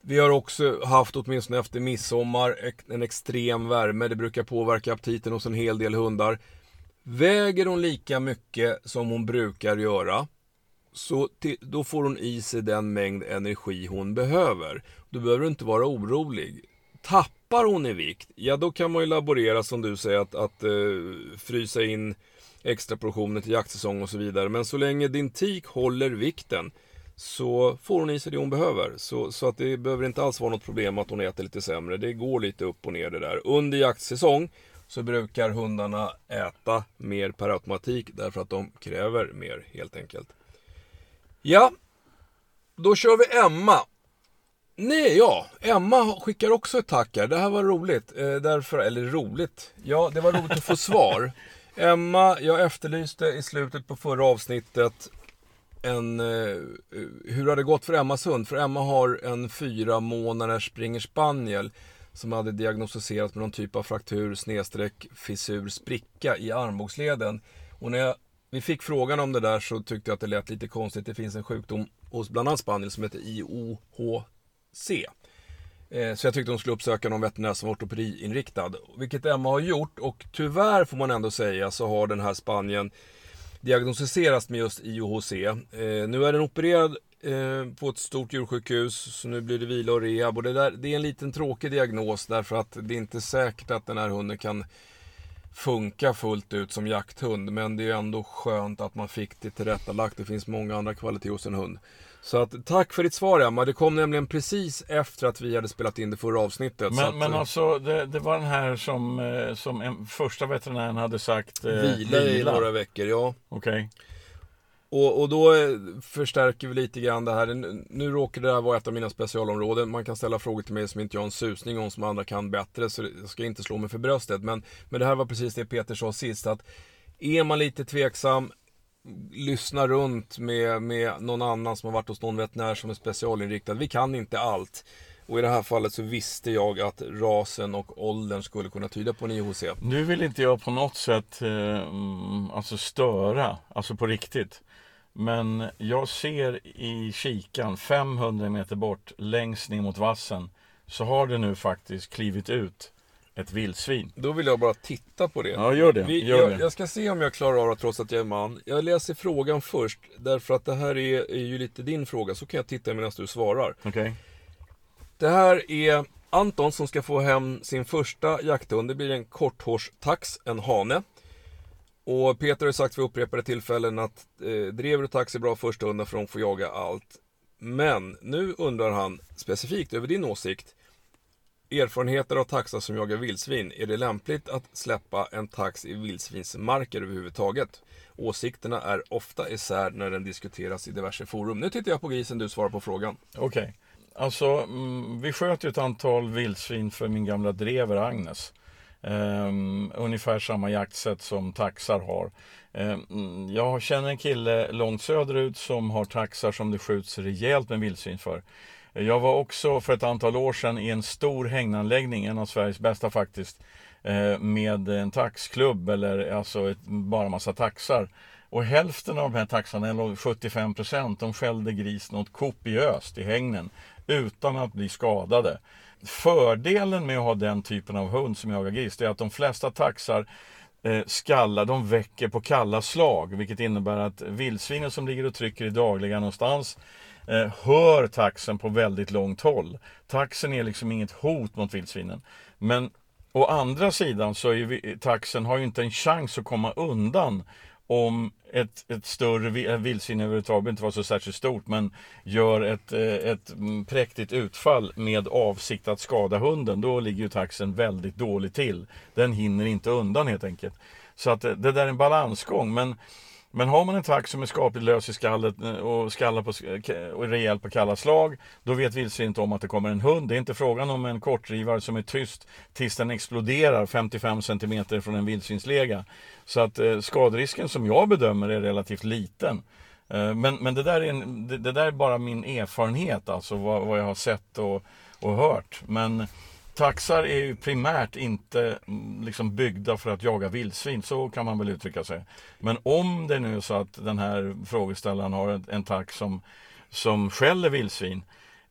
Vi har också haft, åtminstone efter midsommar, en extrem värme. Det brukar påverka aptiten hos en hel del hundar. Väger hon lika mycket som hon brukar göra, så till, då får hon i sig den mängd energi hon behöver. Då behöver du inte vara orolig. Tappar hon i vikt, ja då kan man ju laborera som du säger att, att uh, frysa in extra portioner till jaktsäsong och så vidare. Men så länge din tik håller vikten så får hon i sig det hon behöver. Så, så att det behöver inte alls vara något problem att hon äter lite sämre. Det går lite upp och ner det där. Under jaktsäsong så brukar hundarna äta mer per automatik därför att de kräver mer helt enkelt. Ja, då kör vi Emma. Nej, ja. Emma skickar också ett tack här. Det här var roligt. Eh, därför, eller roligt. Ja, det var roligt att få svar. Emma, jag efterlyste i slutet på förra avsnittet en, eh, hur har det gått för Emmas hund? För Emma har en fyra månaders springer spaniel som hade diagnostiserats med någon typ av fraktur, snedstreck, fissur, spricka i armbågsleden. Och när jag, vi fick frågan om det där så tyckte jag att det lät lite konstigt. Det finns en sjukdom hos bland annat spaniel som heter IOHC. Eh, så jag tyckte hon skulle uppsöka någon veterinär som var ortopediinriktad. Vilket Emma har gjort och tyvärr får man ändå säga så har den här Spanien diagnostiserats med just IOHC. Eh, nu är den opererad eh, på ett stort djursjukhus så nu blir det vila och rehab. Och det, där, det är en liten tråkig diagnos därför att det är inte säkert att den här hunden kan funka fullt ut som jakthund. Men det är ändå skönt att man fick det tillrättalagt. Det finns många andra kvaliteter hos en hund. Så att, tack för ditt svar Emma. Det kom nämligen precis efter att vi hade spelat in det förra avsnittet. Men, att, men eh, alltså, det, det, var den här som, eh, som en, första veterinären hade sagt eh, vila, i några veckor, ja. Okej. Okay. Och, och då eh, förstärker vi lite grann det här. Nu råkar det här vara ett av mina specialområden. Man kan ställa frågor till mig som inte jag har en susning om, som andra kan bättre. Så jag ska inte slå mig för bröstet. Men, men det här var precis det Peter sa sist. Att är man lite tveksam, lyssna runt med, med någon annan som har varit hos någon veterinär som är specialinriktad. Vi kan inte allt. Och i det här fallet så visste jag att rasen och åldern skulle kunna tyda på en IHC. Nu vill inte jag på något sätt eh, mm, alltså störa, alltså på riktigt. Men jag ser i kikan 500 meter bort längst ner mot vassen så har det nu faktiskt klivit ut ett vildsvin. Då vill jag bara titta på det. Ja, gör det. Vi, gör jag, det. jag ska se om jag klarar av det trots att jag är man. Jag läser frågan först, därför att det här är, är ju lite din fråga, så kan jag titta medan du svarar. Okej. Det här är Anton som ska få hem sin första jakthund. Det blir en korthårstax, en hane. Och Peter har sagt vid upprepade tillfällen att eh, drever och tax är bra första hundar för de får jaga allt. Men nu undrar han specifikt över din åsikt. Erfarenheter av taxar som jagar vildsvin. Är det lämpligt att släppa en tax i vildsvinsmarker överhuvudtaget? Åsikterna är ofta isär när den diskuteras i diverse forum. Nu tittar jag på grisen, du svarar på frågan. Okej. Alltså, mm, vi sköt ju ett antal vildsvin för min gamla drever Agnes. Um, ungefär samma jaktsätt som taxar har. Um, jag känner en kille långt söderut som har taxar som det skjuts rejält med vildsvin för. Jag var också för ett antal år sedan i en stor hägnanläggning, en av Sveriges bästa faktiskt, eh, med en taxklubb eller alltså ett, bara massa taxar. Och hälften av de här taxarna, eller 75 procent, de skällde gris något kopiöst i hägnen utan att bli skadade. Fördelen med att ha den typen av hund som jagar gris, det är att de flesta taxar eh, skallar, de väcker på kalla slag, vilket innebär att vildsvinen som ligger och trycker i dagliga någonstans eh, hör taxen på väldigt långt håll. Taxen är liksom inget hot mot vildsvinen. Men å andra sidan så är vi, taxen har ju inte en chans att komma undan om ett, ett större vildsvin överhuvudtaget behöver inte vara så särskilt stort men gör ett, eh, ett mm, präktigt utfall med avsikt att skada hunden då ligger ju taxen väldigt dåligt till. Den hinner inte undan helt enkelt. Så att eh, det där är en balansgång men men har man en tax som är skapligt lös i skallet eh, och skallar på, och rejält på kalla slag Då vet vildsvinet om att det kommer en hund. Det är inte frågan om en kortdrivare som är tyst tills den exploderar 55 cm från en vildsvinslega. Så att eh, skaderisken som jag bedömer är relativt liten. Eh, men men det, där är en, det, det där är bara min erfarenhet, alltså vad, vad jag har sett och, och hört. Men Taxar är ju primärt inte mm, liksom byggda för att jaga vildsvin, så kan man väl uttrycka sig. Men om det nu är så att den här frågeställaren har en, en tax som, som skäller vildsvin.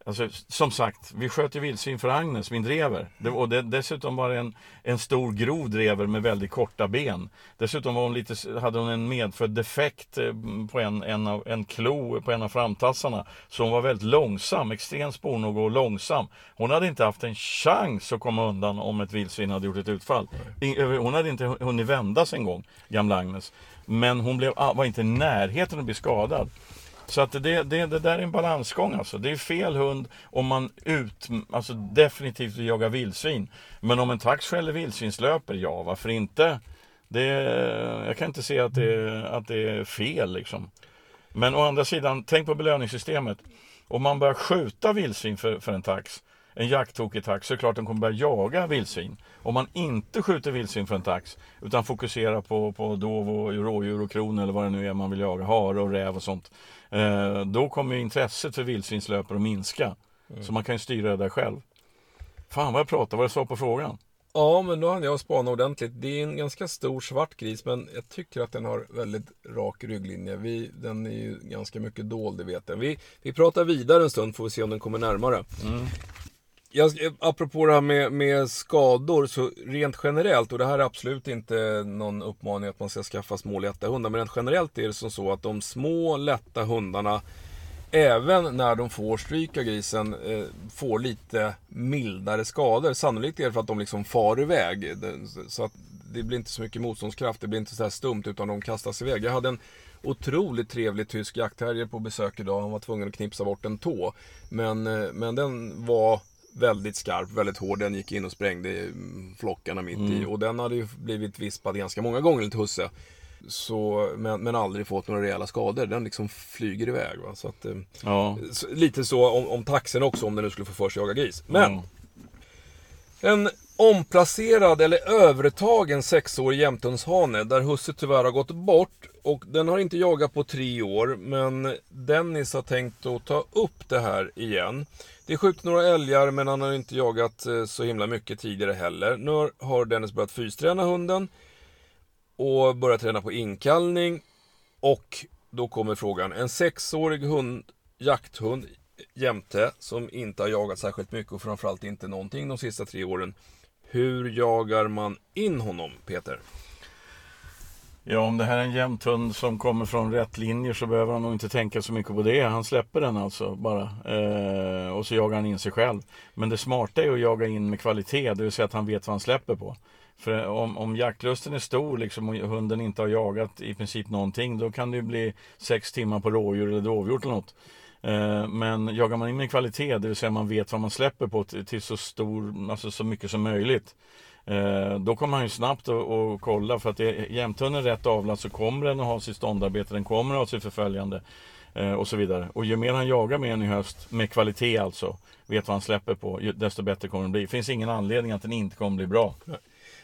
Alltså, som sagt, vi sköt ju vildsvin för Agnes, min drever. Det, och det, dessutom var det en, en stor grov drever med väldigt korta ben. Dessutom var hon lite, hade hon en medfödd defekt eh, på en, en, av, en klo på en av framtassarna. Så hon var väldigt långsam, extremt spornog och långsam. Hon hade inte haft en chans att komma undan om ett vildsvin hade gjort ett utfall. Hon hade inte hunnit vändas en gång, gamla Agnes. Men hon blev, ah, var inte i närheten att bli skadad. Så att det, det, det där är en balansgång alltså. Det är fel hund om man ut, alltså definitivt vill jaga vildsvin. Men om en tax skäller vildsvinslöper, ja varför inte? Det, jag kan inte se att det, att det är fel liksom. Men å andra sidan, tänk på belöningssystemet. Om man börjar skjuta vildsvin för, för en tax, en jakttokig tax, så är det klart att kommer börja jaga vildsvin. Om man inte skjuter vildsvin för en tax, utan fokuserar på, på dov och rådjur och kron eller vad det nu är man vill jaga, hare och räv och sånt. Eh, då kommer ju intresset för vildsvinslöpare att minska. Så man kan ju styra det där själv. Fan vad jag pratar, vad jag sa på frågan. Ja, men då hann jag spana ordentligt. Det är en ganska stor svart gris, men jag tycker att den har väldigt rak rygglinje. Vi, den är ju ganska mycket dold, det vet jag. Vi, vi pratar vidare en stund, får vi se om den kommer närmare. Jag, apropå det här med, med skador, så rent generellt, och det här är absolut inte någon uppmaning att man ska skaffa små lätta hundar, men rent generellt är det som så att de små lätta hundarna Även när de får stryk av grisen eh, får lite mildare skador. Sannolikt är det för att de liksom far iväg. Så att det blir inte så mycket motståndskraft, det blir inte så här stumt utan de kastas iväg. Jag hade en otroligt trevlig tysk jaktterrier på besök idag. Han var tvungen att knipsa bort en tå. Men, eh, men den var väldigt skarp, väldigt hård. Den gick in och sprängde mm, flockarna mitt i. Och den hade ju blivit vispad ganska många gånger enligt Husse. Så, men, men aldrig fått några rejäla skador. Den liksom flyger iväg. Va? Så att, eh, Ja, så, lite så om, om taxen också, om den nu skulle få för sig att jaga gris. Men ja. en omplacerad eller övertagen sexårig jämthundshane där husse tyvärr har gått bort och den har inte jagat på tre år men Dennis har tänkt att ta upp det här igen. Det är skjutit några älgar men han har inte jagat eh, så himla mycket tidigare heller. Nu har Dennis börjat fysträna hunden och börjat träna på inkallning och då kommer frågan, en sexårig hund, jakthund jämte som inte har jagat särskilt mycket och framförallt inte någonting de sista tre åren. Hur jagar man in honom, Peter? Ja, om det här är en jämthund som kommer från rätt linjer så behöver han nog inte tänka så mycket på det. Han släpper den alltså bara. Eh, och så jagar han in sig själv. Men det smarta är att jaga in med kvalitet, det vill säga att han vet vad han släpper på. För om, om jaktlusten är stor liksom, och hunden inte har jagat i princip någonting, då kan det ju bli sex timmar på rådjur eller dovhjort eller något. Eh, men jagar man in med kvalitet, det vill säga man vet vad man släpper på till så stor, alltså så mycket som möjligt. Eh, då kommer han ju snabbt att kolla för att är jämthunden rätt avlad så kommer den att ha sitt ståndarbete, den kommer att ha sitt förföljande eh, och så vidare. Och ju mer han jagar med en i höst, med kvalitet alltså, vet vad han släpper på, desto bättre kommer den. bli. Det finns ingen anledning att den inte kommer bli bra.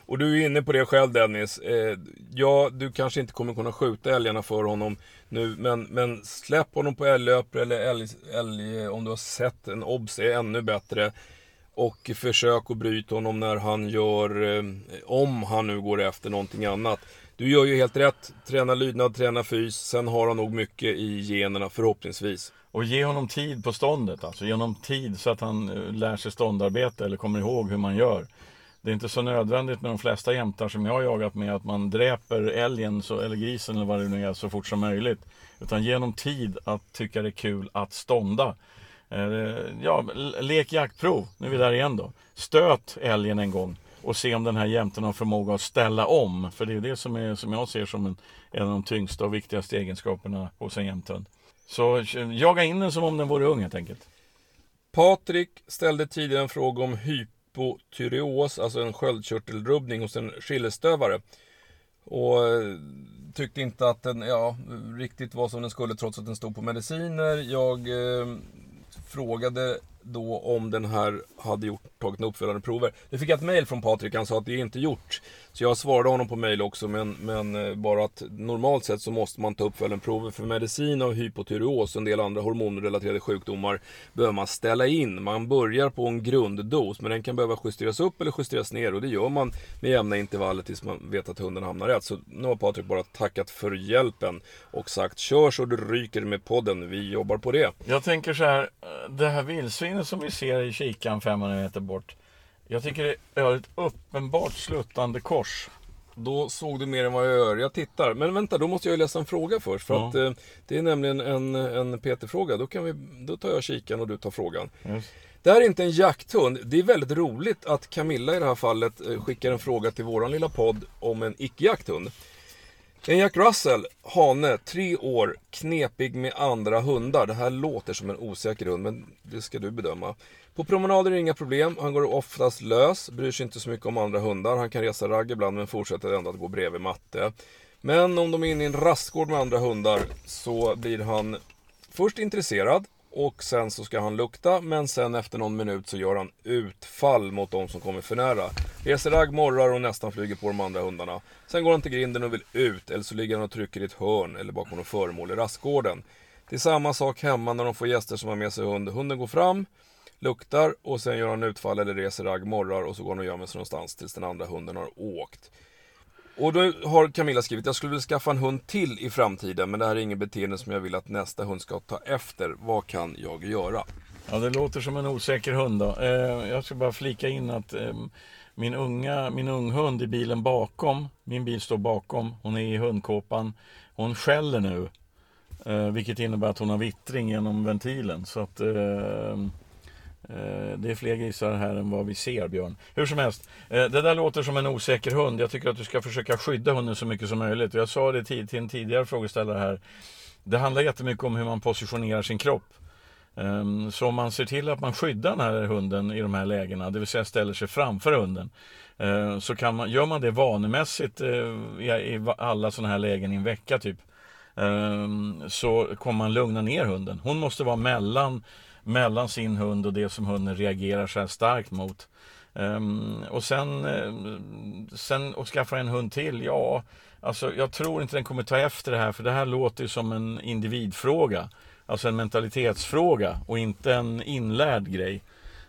Och du är inne på det själv Dennis. Eh, ja, du kanske inte kommer kunna skjuta älgarna för honom nu, men, men släpp honom på älglöpare eller älg, älg, om du har sett en obs är ännu bättre. Och försök att bryta honom när han gör, eh, om han nu går efter någonting annat. Du gör ju helt rätt. Träna lydnad, träna fys. Sen har han nog mycket i generna förhoppningsvis. Och ge honom tid på ståndet, alltså ge honom tid så att han eh, lär sig ståndarbete eller kommer ihåg hur man gör. Det är inte så nödvändigt med de flesta jämtar som jag har jagat med att man dräper älgen så, eller grisen eller vad det nu är så fort som möjligt. Utan ge honom tid att tycka det är kul att stånda. Eh, ja, lek jaktprov, nu är vi där igen då. Stöt älgen en gång och se om den här jämten har förmåga att ställa om. För det är det som, är, som jag ser som en, en av de tyngsta och viktigaste egenskaperna hos en jämthund. Så jaga in den som om den vore ung helt enkelt. Patrik ställde tidigare en fråga om hypotyreos, alltså en sköldkörtelrubbning hos en skillestövare. Och eh, tyckte inte att den ja, riktigt var som den skulle trots att den stod på mediciner. Jag eh, frågade då om den här hade gjort, tagit några uppföljande prover. Nu fick jag ett mail från Patrik, han sa att det är inte gjort. Så jag svarade honom på mail också, men, men eh, bara att normalt sett så måste man ta uppföljningsprover för medicin av hypotyreos och en del andra hormonrelaterade sjukdomar behöver man ställa in. Man börjar på en grunddos, men den kan behöva justeras upp eller justeras ner och det gör man med jämna intervaller tills man vet att hunden hamnar rätt. Så nu har Patrik bara tackat för hjälpen och sagt kör så du ryker med podden, vi jobbar på det. Jag tänker så här, eh, det här vildsvinet som vi ser i kikan 500 meter bort jag tycker det är ett uppenbart sluttande kors. Då såg du mer än vad jag gör. Jag tittar. Men vänta, då måste jag läsa en fråga först. För ja. att eh, det är nämligen en, en Peter-fråga. Då, då tar jag kikan och du tar frågan. Yes. Det här är inte en jakthund. Det är väldigt roligt att Camilla i det här fallet eh, skickar en fråga till våran lilla podd om en icke-jakthund. En Jack Russell, hane, tre år, knepig med andra hundar. Det här låter som en osäker hund, men det ska du bedöma. På promenader är det inga problem. Han går oftast lös, bryr sig inte så mycket om andra hundar. Han kan resa ragg ibland men fortsätter ändå att gå bredvid matte. Men om de är inne i en rastgård med andra hundar så blir han först intresserad och sen så ska han lukta men sen efter någon minut så gör han utfall mot de som kommer för nära. Reser ragg, morrar och nästan flyger på de andra hundarna. Sen går han till grinden och vill ut eller så ligger han och trycker i ett hörn eller bakom något föremål i rastgården. Det är samma sak hemma när de får gäster som har med sig hund. Hunden går fram, luktar och sen gör han utfall eller reser ragg, morrar och så går han och gömmer sig någonstans tills den andra hunden har åkt. Och då har Camilla skrivit, jag skulle vilja skaffa en hund till i framtiden men det här är inget beteende som jag vill att nästa hund ska ta efter. Vad kan jag göra? Ja, det låter som en osäker hund då. Eh, jag ska bara flika in att eh, min, unga, min unghund i bilen bakom, min bil står bakom, hon är i hundkåpan. Hon skäller nu, eh, vilket innebär att hon har vittring genom ventilen. Så att eh, Eh, det är fler grisar här än vad vi ser, Björn. Hur som helst, eh, det där låter som en osäker hund. Jag tycker att du ska försöka skydda hunden så mycket som möjligt. Jag sa det till en tidigare frågeställare här. Det handlar jättemycket om hur man positionerar sin kropp. Ehm, så om man ser till att man skyddar den här hunden i de här lägena, det vill säga ställer sig framför hunden. Eh, så kan man, gör man det vanemässigt i alla sådana här lägen i en vecka typ. Ehm, så kommer man lugna ner hunden. Hon måste vara mellan mellan sin hund och det som hunden reagerar så här starkt mot. Um, och sen, eh, sen att skaffa en hund till, ja, alltså jag tror inte den kommer ta efter det här för det här låter ju som en individfråga. Alltså en mentalitetsfråga och inte en inlärd grej.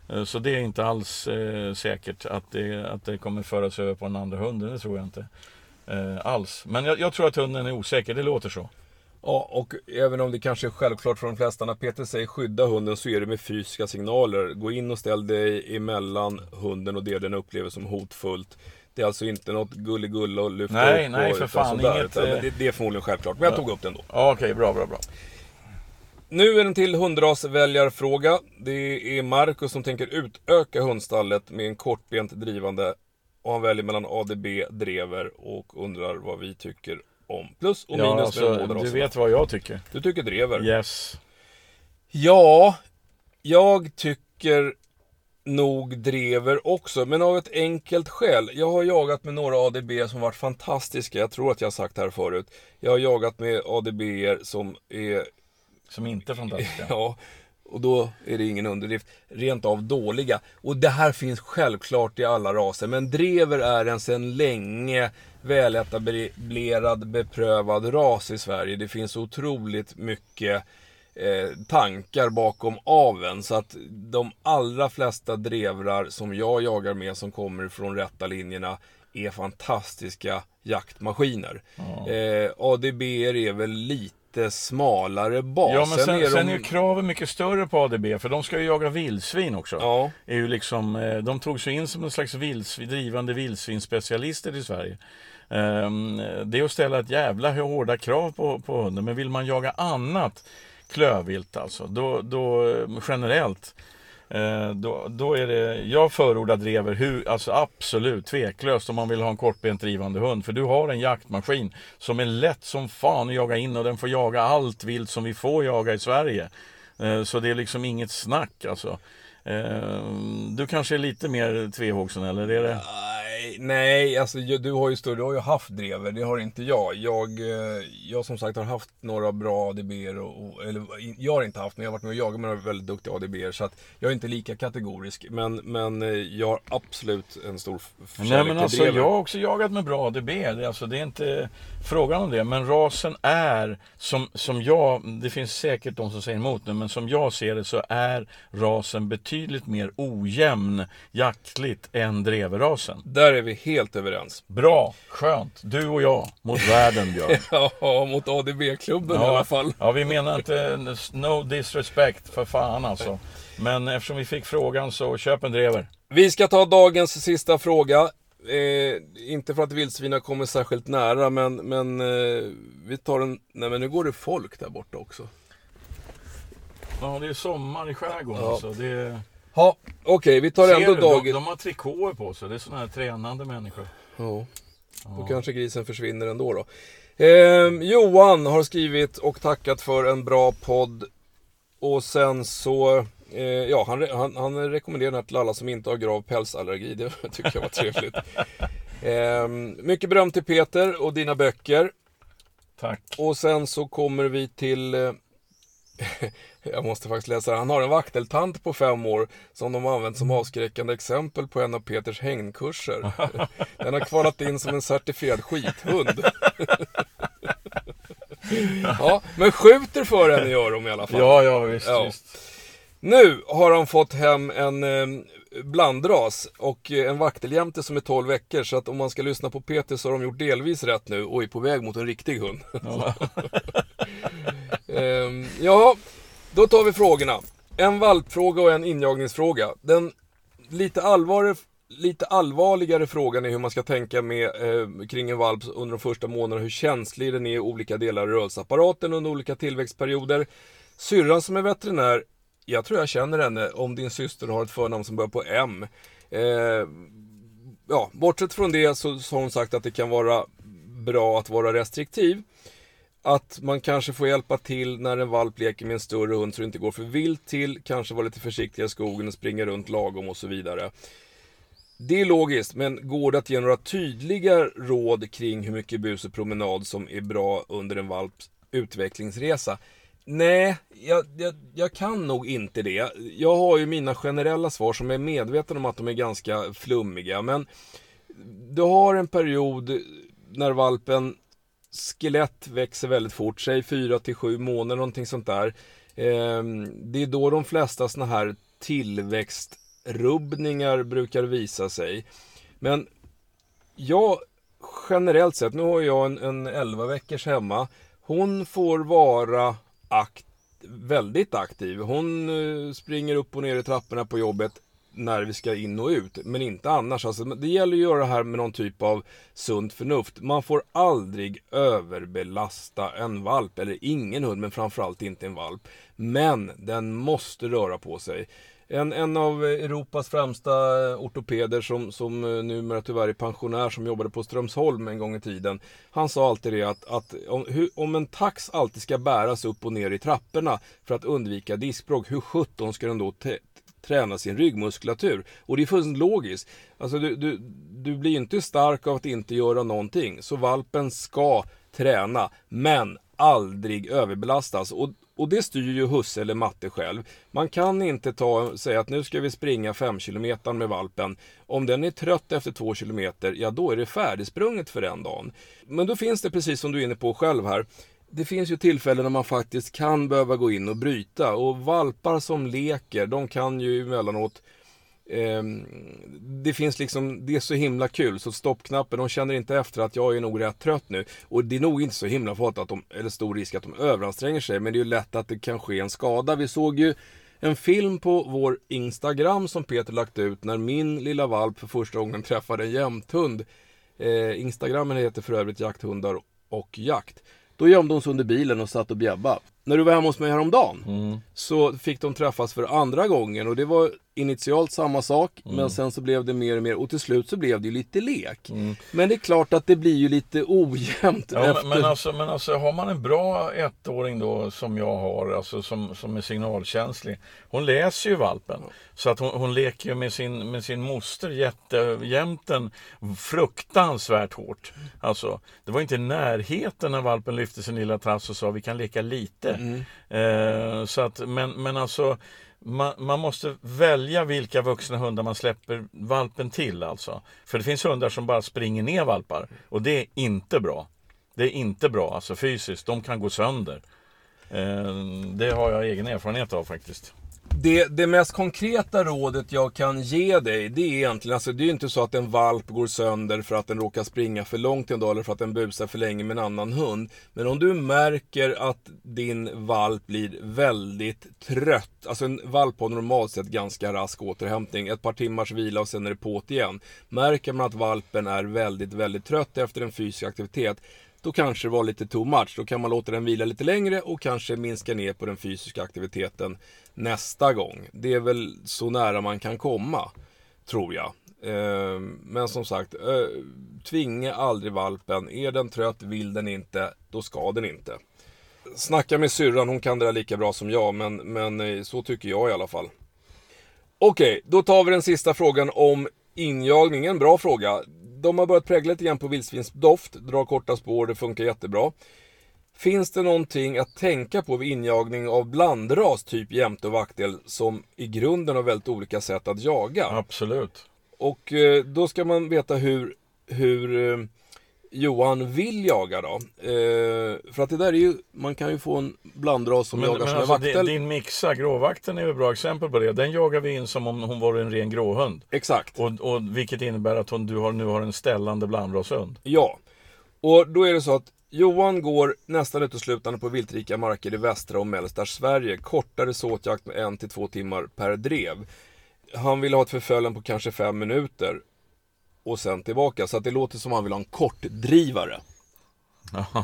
Eh, så det är inte alls eh, säkert att det, att det kommer föras över på den andra hunden, det tror jag inte. Eh, alls. Men jag, jag tror att hunden är osäker, det låter så. Ja, och även om det kanske är självklart för de flesta när Peter säger skydda hunden så är det med fysiska signaler. Gå in och ställ dig emellan hunden och det den upplever som hotfullt. Det är alltså inte något gulligull och lyfta Nej, upp nej, och, för fan, inget, eh, det, det är förmodligen självklart, men jag tog upp det ändå. Ja, Okej, bra, bra, bra. Nu är det en till hundrasväljarfråga. Det är Marcus som tänker utöka hundstallet med en kortbent drivande. Och han väljer mellan ADB, drever och undrar vad vi tycker om. Plus och minus Ja, med alltså, båda du vet vad jag tycker. Du tycker drever? Yes. Ja, jag tycker nog drever också, men av ett enkelt skäl. Jag har jagat med några ADB som varit fantastiska. Jag tror att jag har sagt det här förut. Jag har jagat med ADB som är Som inte är fantastiska. Ja, och då är det ingen underdrift. Rent av dåliga. Och det här finns självklart i alla raser. Men drever är en sedan länge väletablerad, beprövad ras i Sverige. Det finns otroligt mycket eh, tankar bakom aveln. Så att de allra flesta drevrar som jag jagar med som kommer från rätta linjerna är fantastiska jaktmaskiner. Eh, ADB är väl lite smalare bas. Ja, men sen, är sen de- är ju kraven mycket större på ADB, för de ska ju jaga vildsvin också. Ja. Är ju liksom, eh, de tog sig in som en slags vildsvin, drivande vildsvinsspecialister i Sverige. Ehm, det är att ställa ett jävla hårda krav på, på hunden, men vill man jaga annat klövvilt alltså, då, då eh, generellt eh, då, då är det, jag förordar drever, hur, alltså absolut tveklöst om man vill ha en kortbent drivande hund. För du har en jaktmaskin som är lätt som fan att jaga in och den får jaga allt vilt som vi får jaga i Sverige. Eh, så det är liksom inget snack alltså. Ehm, du kanske är lite mer tvehågsen eller? Är det... Nej, nej, alltså du har ju större, du har ju haft drever, det har inte jag. Jag, eh, jag som sagt har haft några bra ADB-er, och, eller jag har inte haft, men jag har varit med och jagat med några väldigt duktiga ADB-er. Så att jag är inte lika kategorisk, men, men eh, jag har absolut en stor f- Nej kärlek men alltså drever. jag har också jagat med bra ADB. Det, är alltså, det är inte frågan om det. Men rasen är som, som jag, det finns säkert de som säger emot nu, men som jag ser det så är rasen betydligt mer ojämn jaktligt än dreverrasen. Där är vi helt överens. Bra, skönt. Du och jag mot världen Björn. Ja, mot ADB-klubben i alla fall. Ja, vi menar inte no disrespect för fan alltså. Men eftersom vi fick frågan så köp en drever. Vi ska ta dagens sista fråga. Eh, inte för att vildsvinen kommer särskilt nära, men, men eh, vi tar en... Nej, men nu går det folk där borta också. Ja, det är sommar i skärgården Ja. alltså. Det är... Ja, okej, vi tar Ser ändå du? De, dagen... de har trikåer på sig. Det är sådana här tränande människor. Ja, då kanske grisen försvinner ändå då. Eh, Johan har skrivit och tackat för en bra podd. Och sen så, eh, ja han, han, han rekommenderar den här till alla som inte har grav pälsallergi. Det tycker jag var trevligt. Eh, mycket beröm till Peter och dina böcker. Tack. Och sen så kommer vi till eh, Jag måste faktiskt läsa. Han har en vakteltant på fem år som de har använt som avskräckande exempel på en av Peters hängkurser. Den har kvalat in som en certifierad skithund. ja, men skjuter för henne gör de i alla fall. Ja, ja visst. Ja. visst. Nu har han fått hem en eh, blandras och eh, en vakteljämte som är 12 veckor. Så att om man ska lyssna på Peter så har de gjort delvis rätt nu och är på väg mot en riktig hund. Ja. Ehm, ja, då tar vi frågorna. En valpfråga och en injagningsfråga. Den lite, allvar, lite allvarligare frågan är hur man ska tänka med, eh, kring en valp under de första månaderna. Hur känslig den är i olika delar av rörelseapparaten under olika tillväxtperioder. Syrran som är veterinär, jag tror jag känner henne om din syster har ett förnamn som börjar på M. Eh, ja, bortsett från det så, så har hon sagt att det kan vara bra att vara restriktiv. Att man kanske får hjälpa till när en valp leker med en större hund så det inte går för vilt till. Kanske vara lite försiktig i skogen och springa runt lagom och så vidare. Det är logiskt, men går det att ge några tydliga råd kring hur mycket bus och promenad som är bra under en valps utvecklingsresa? Nej, jag, jag, jag, kan nog inte det. Jag har ju mina generella svar som är medveten om att de är ganska flummiga. Men du har en period när valpen skelett växer väldigt fort, säg 4 till 7 månader, någonting sånt där. Ehm, det är då de flesta såna här tillväxtrubbningar brukar visa sig. Men jag generellt sett, nu har jag en, en 11 veckors hemma. Hon får vara akt, väldigt aktiv. Hon eh, springer upp och ner i trapporna på jobbet när vi ska in och ut, men inte annars. Alltså, det gäller att göra det här med någon typ av sunt förnuft. Man får aldrig överbelasta en valp, eller ingen hund, men framförallt inte en valp. Men den måste röra på sig. En, en av Europas främsta ortopeder som, som eh, numera tyvärr är pensionär som jobbade på Strömsholm en gång i tiden. Han sa alltid det att, att om, om en tax alltid ska bäras upp och ner i trapporna för att undvika diskbråck, hur sjutton ska den då träna sin ryggmuskulatur. Och det är fullständigt logiskt. Alltså du, du, du blir inte stark av att inte göra någonting. Så valpen ska träna, men aldrig överbelastas. Och, och det styr ju husse eller matte själv. Man kan inte ta säga att nu ska vi springa 5 km med valpen. Om den är trött efter 2 km, ja då är det färdigsprunget för den dagen. Men då finns det precis som du är inne på själv här det finns ju tillfällen när man faktiskt kan behöva gå in och bryta. Och valpar som leker, de kan ju emellanåt eh, det finns liksom, det är så himla kul så stoppknappen, de känner inte efter att jag är nog rätt trött nu. Och det är nog inte så himla farligt att de, eller stor risk att de överanstränger sig, men det är ju lätt att det kan ske en skada. Vi såg ju en film på vår Instagram som Peter lagt ut när min lilla valp för första gången träffade en jämthund. Eh, Instagrammen heter för övrigt jakthundar och jakt. Då gömde hon sig under bilen och satt och bjäbba. När du var hemma hos mig häromdagen mm. så fick de träffas för andra gången och det var initialt samma sak mm. men sen så blev det mer och mer och till slut så blev det ju lite lek. Mm. Men det är klart att det blir ju lite ojämnt. Ja, efter... men, alltså, men alltså har man en bra ettåring då som jag har, alltså som, som är signalkänslig. Hon läser ju valpen. Så att hon, hon leker ju med sin, med sin moster jättejämten fruktansvärt hårt. Alltså, det var inte närheten när valpen lyfte sin lilla tass och sa vi kan leka lite. Mm. Eh, så att, men, men alltså man, man, måste välja vilka vuxna hundar man släpper valpen till alltså. För det finns hundar som bara springer ner valpar och det är inte bra. Det är inte bra alltså fysiskt, de kan gå sönder. Eh, det har jag egen erfarenhet av faktiskt. Det, det mest konkreta rådet jag kan ge dig, det är egentligen, alltså det är ju inte så att en valp går sönder för att den råkar springa för långt en dag eller för att den busar för länge med en annan hund. Men om du märker att din valp blir väldigt trött, alltså en valp har normalt sett ganska rask återhämtning, ett par timmars vila och sen är det på't igen. Märker man att valpen är väldigt, väldigt trött efter en fysisk aktivitet, då kanske det var lite too much. Då kan man låta den vila lite längre och kanske minska ner på den fysiska aktiviteten nästa gång. Det är väl så nära man kan komma, tror jag. Eh, men som sagt, eh, tvinga aldrig valpen. Är den trött, vill den inte, då ska den inte. Snacka med syrran, hon kan det där lika bra som jag, men, men eh, så tycker jag i alla fall. Okej, okay, då tar vi den sista frågan om injagning. En bra fråga de har börjat prägla lite grann på vildsvinsdoft, drar korta spår, det funkar jättebra. Finns det någonting att tänka på vid injagning av blandras, typ jämte och vaktel, som i grunden har väldigt olika sätt att jaga? Absolut. Och eh, då ska man veta hur, hur eh, Johan vill jaga då. Eh, för att det där är ju, man kan ju få en blandras som men, jagar men som alltså, en vaktel. Din, din mixa, gråvakten är ett bra exempel på det. Den jagar vi in som om hon var en ren gråhund. Exakt. Och, och vilket innebär att hon, du har, nu har en ställande blandrashund. Ja. Och då är det så att Johan går nästan uteslutande på viltrika marker i västra och mellersta Sverige. Kortare såtjakt med en till två timmar per drev. Han vill ha ett förföljen på kanske fem minuter och sen tillbaka. Så att det låter som att han vill ha en kortdrivare.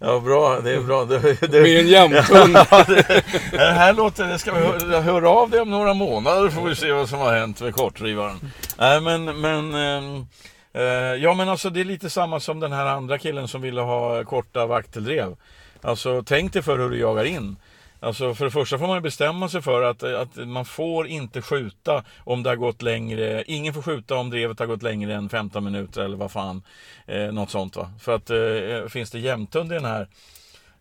ja, bra. Det är bra. Det, det, Med en jämthund. ja, det, det, här låter... Det ska vi höra, höra av dig om några månader får vi se vad som har hänt med kortdrivaren. Nej, men... men ehm, eh, ja, men alltså det är lite samma som den här andra killen som ville ha korta vakteldrev. Alltså tänk dig för hur du jagar in. Alltså för det första får man bestämma sig för att, eh, att man får inte skjuta om det har gått längre. Ingen får skjuta om drevet har gått längre än 15 minuter eller vad fan. Eh, något sånt va. För att eh, finns det jämthund i den här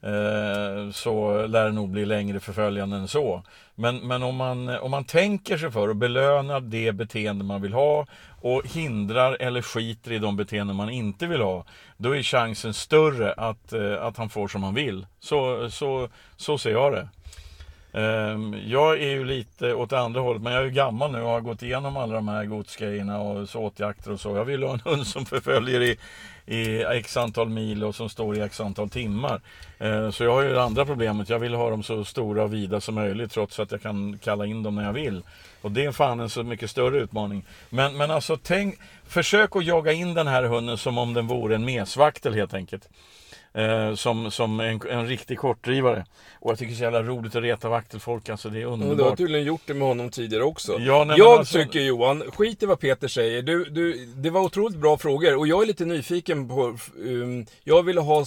eh, så lär det nog bli längre förföljande än så. Men, men om, man, om man tänker sig för och belönar det beteende man vill ha och hindrar eller skiter i de beteenden man inte vill ha, då är chansen större att, eh, att han får som han vill. Så, så, så ser jag det. Ehm, jag är ju lite åt andra hållet, men jag är ju gammal nu och har gått igenom alla de här godsgrejerna och såtjakter och så. Jag vill ha en hund som förföljer i, i x antal mil och som står i x antal timmar. Ehm, så jag har ju det andra problemet, jag vill ha dem så stora och vida som möjligt trots att jag kan kalla in dem när jag vill. Och det är fan en så mycket större utmaning. Men, men alltså tänk, försök att jaga in den här hunden som om den vore en mesvaktel helt enkelt eh, som, som en, en riktig kortdrivare. Och jag tycker det är så jävla roligt att reta vaktelfolk, alltså det är underbart. du har tydligen gjort det med honom tidigare också. Ja, nej, jag alltså... tycker Johan, skit i vad Peter säger. Du, du, det var otroligt bra frågor och jag är lite nyfiken på, um, jag ville ha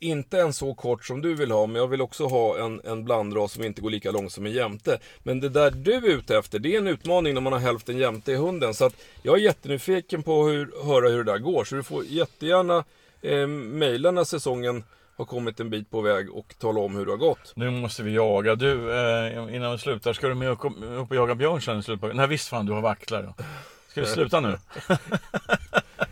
inte en så kort som du vill ha, men jag vill också ha en, en blandras som inte går lika långt som en jämte. Men det där du är ute efter, det är en utmaning när man har hälften jämte i hunden. Så att jag är jättenyfiken på att höra hur det där går. Så du får jättegärna eh, mejla när säsongen har kommit en bit på väg och tala om hur det har gått. Nu måste vi jaga. Du, eh, innan vi slutar, ska du med upp, och jaga björn sen i slutet? Nej visst fan, du har vacklar. Ska vi sluta nu?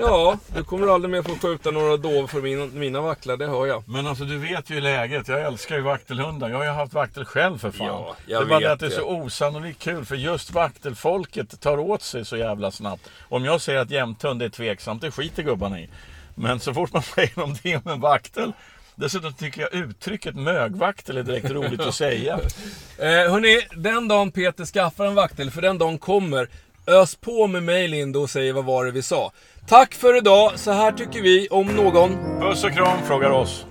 ja, du kommer aldrig mer få skjuta några dov för min, mina vacklar, det hör jag. Men alltså du vet ju läget. Jag älskar ju vaktelhundar. Jag har ju haft vaktel själv för fan. Ja, det är bara det att det är så osannolikt kul. För just vaktelfolket tar åt sig så jävla snabbt. Om jag säger att jämthund är tveksamt, det skiter gubbarna i. Men så fort man säger om det med vaktel Dessutom tycker jag uttrycket mögvaktel är direkt roligt att säga. Eh, hörni, den dagen Peter skaffar en vaktel, för den dagen kommer, ös på med mail in då och säg vad var det vi sa. Tack för idag, så här tycker vi om någon. Puss och kram frågar oss.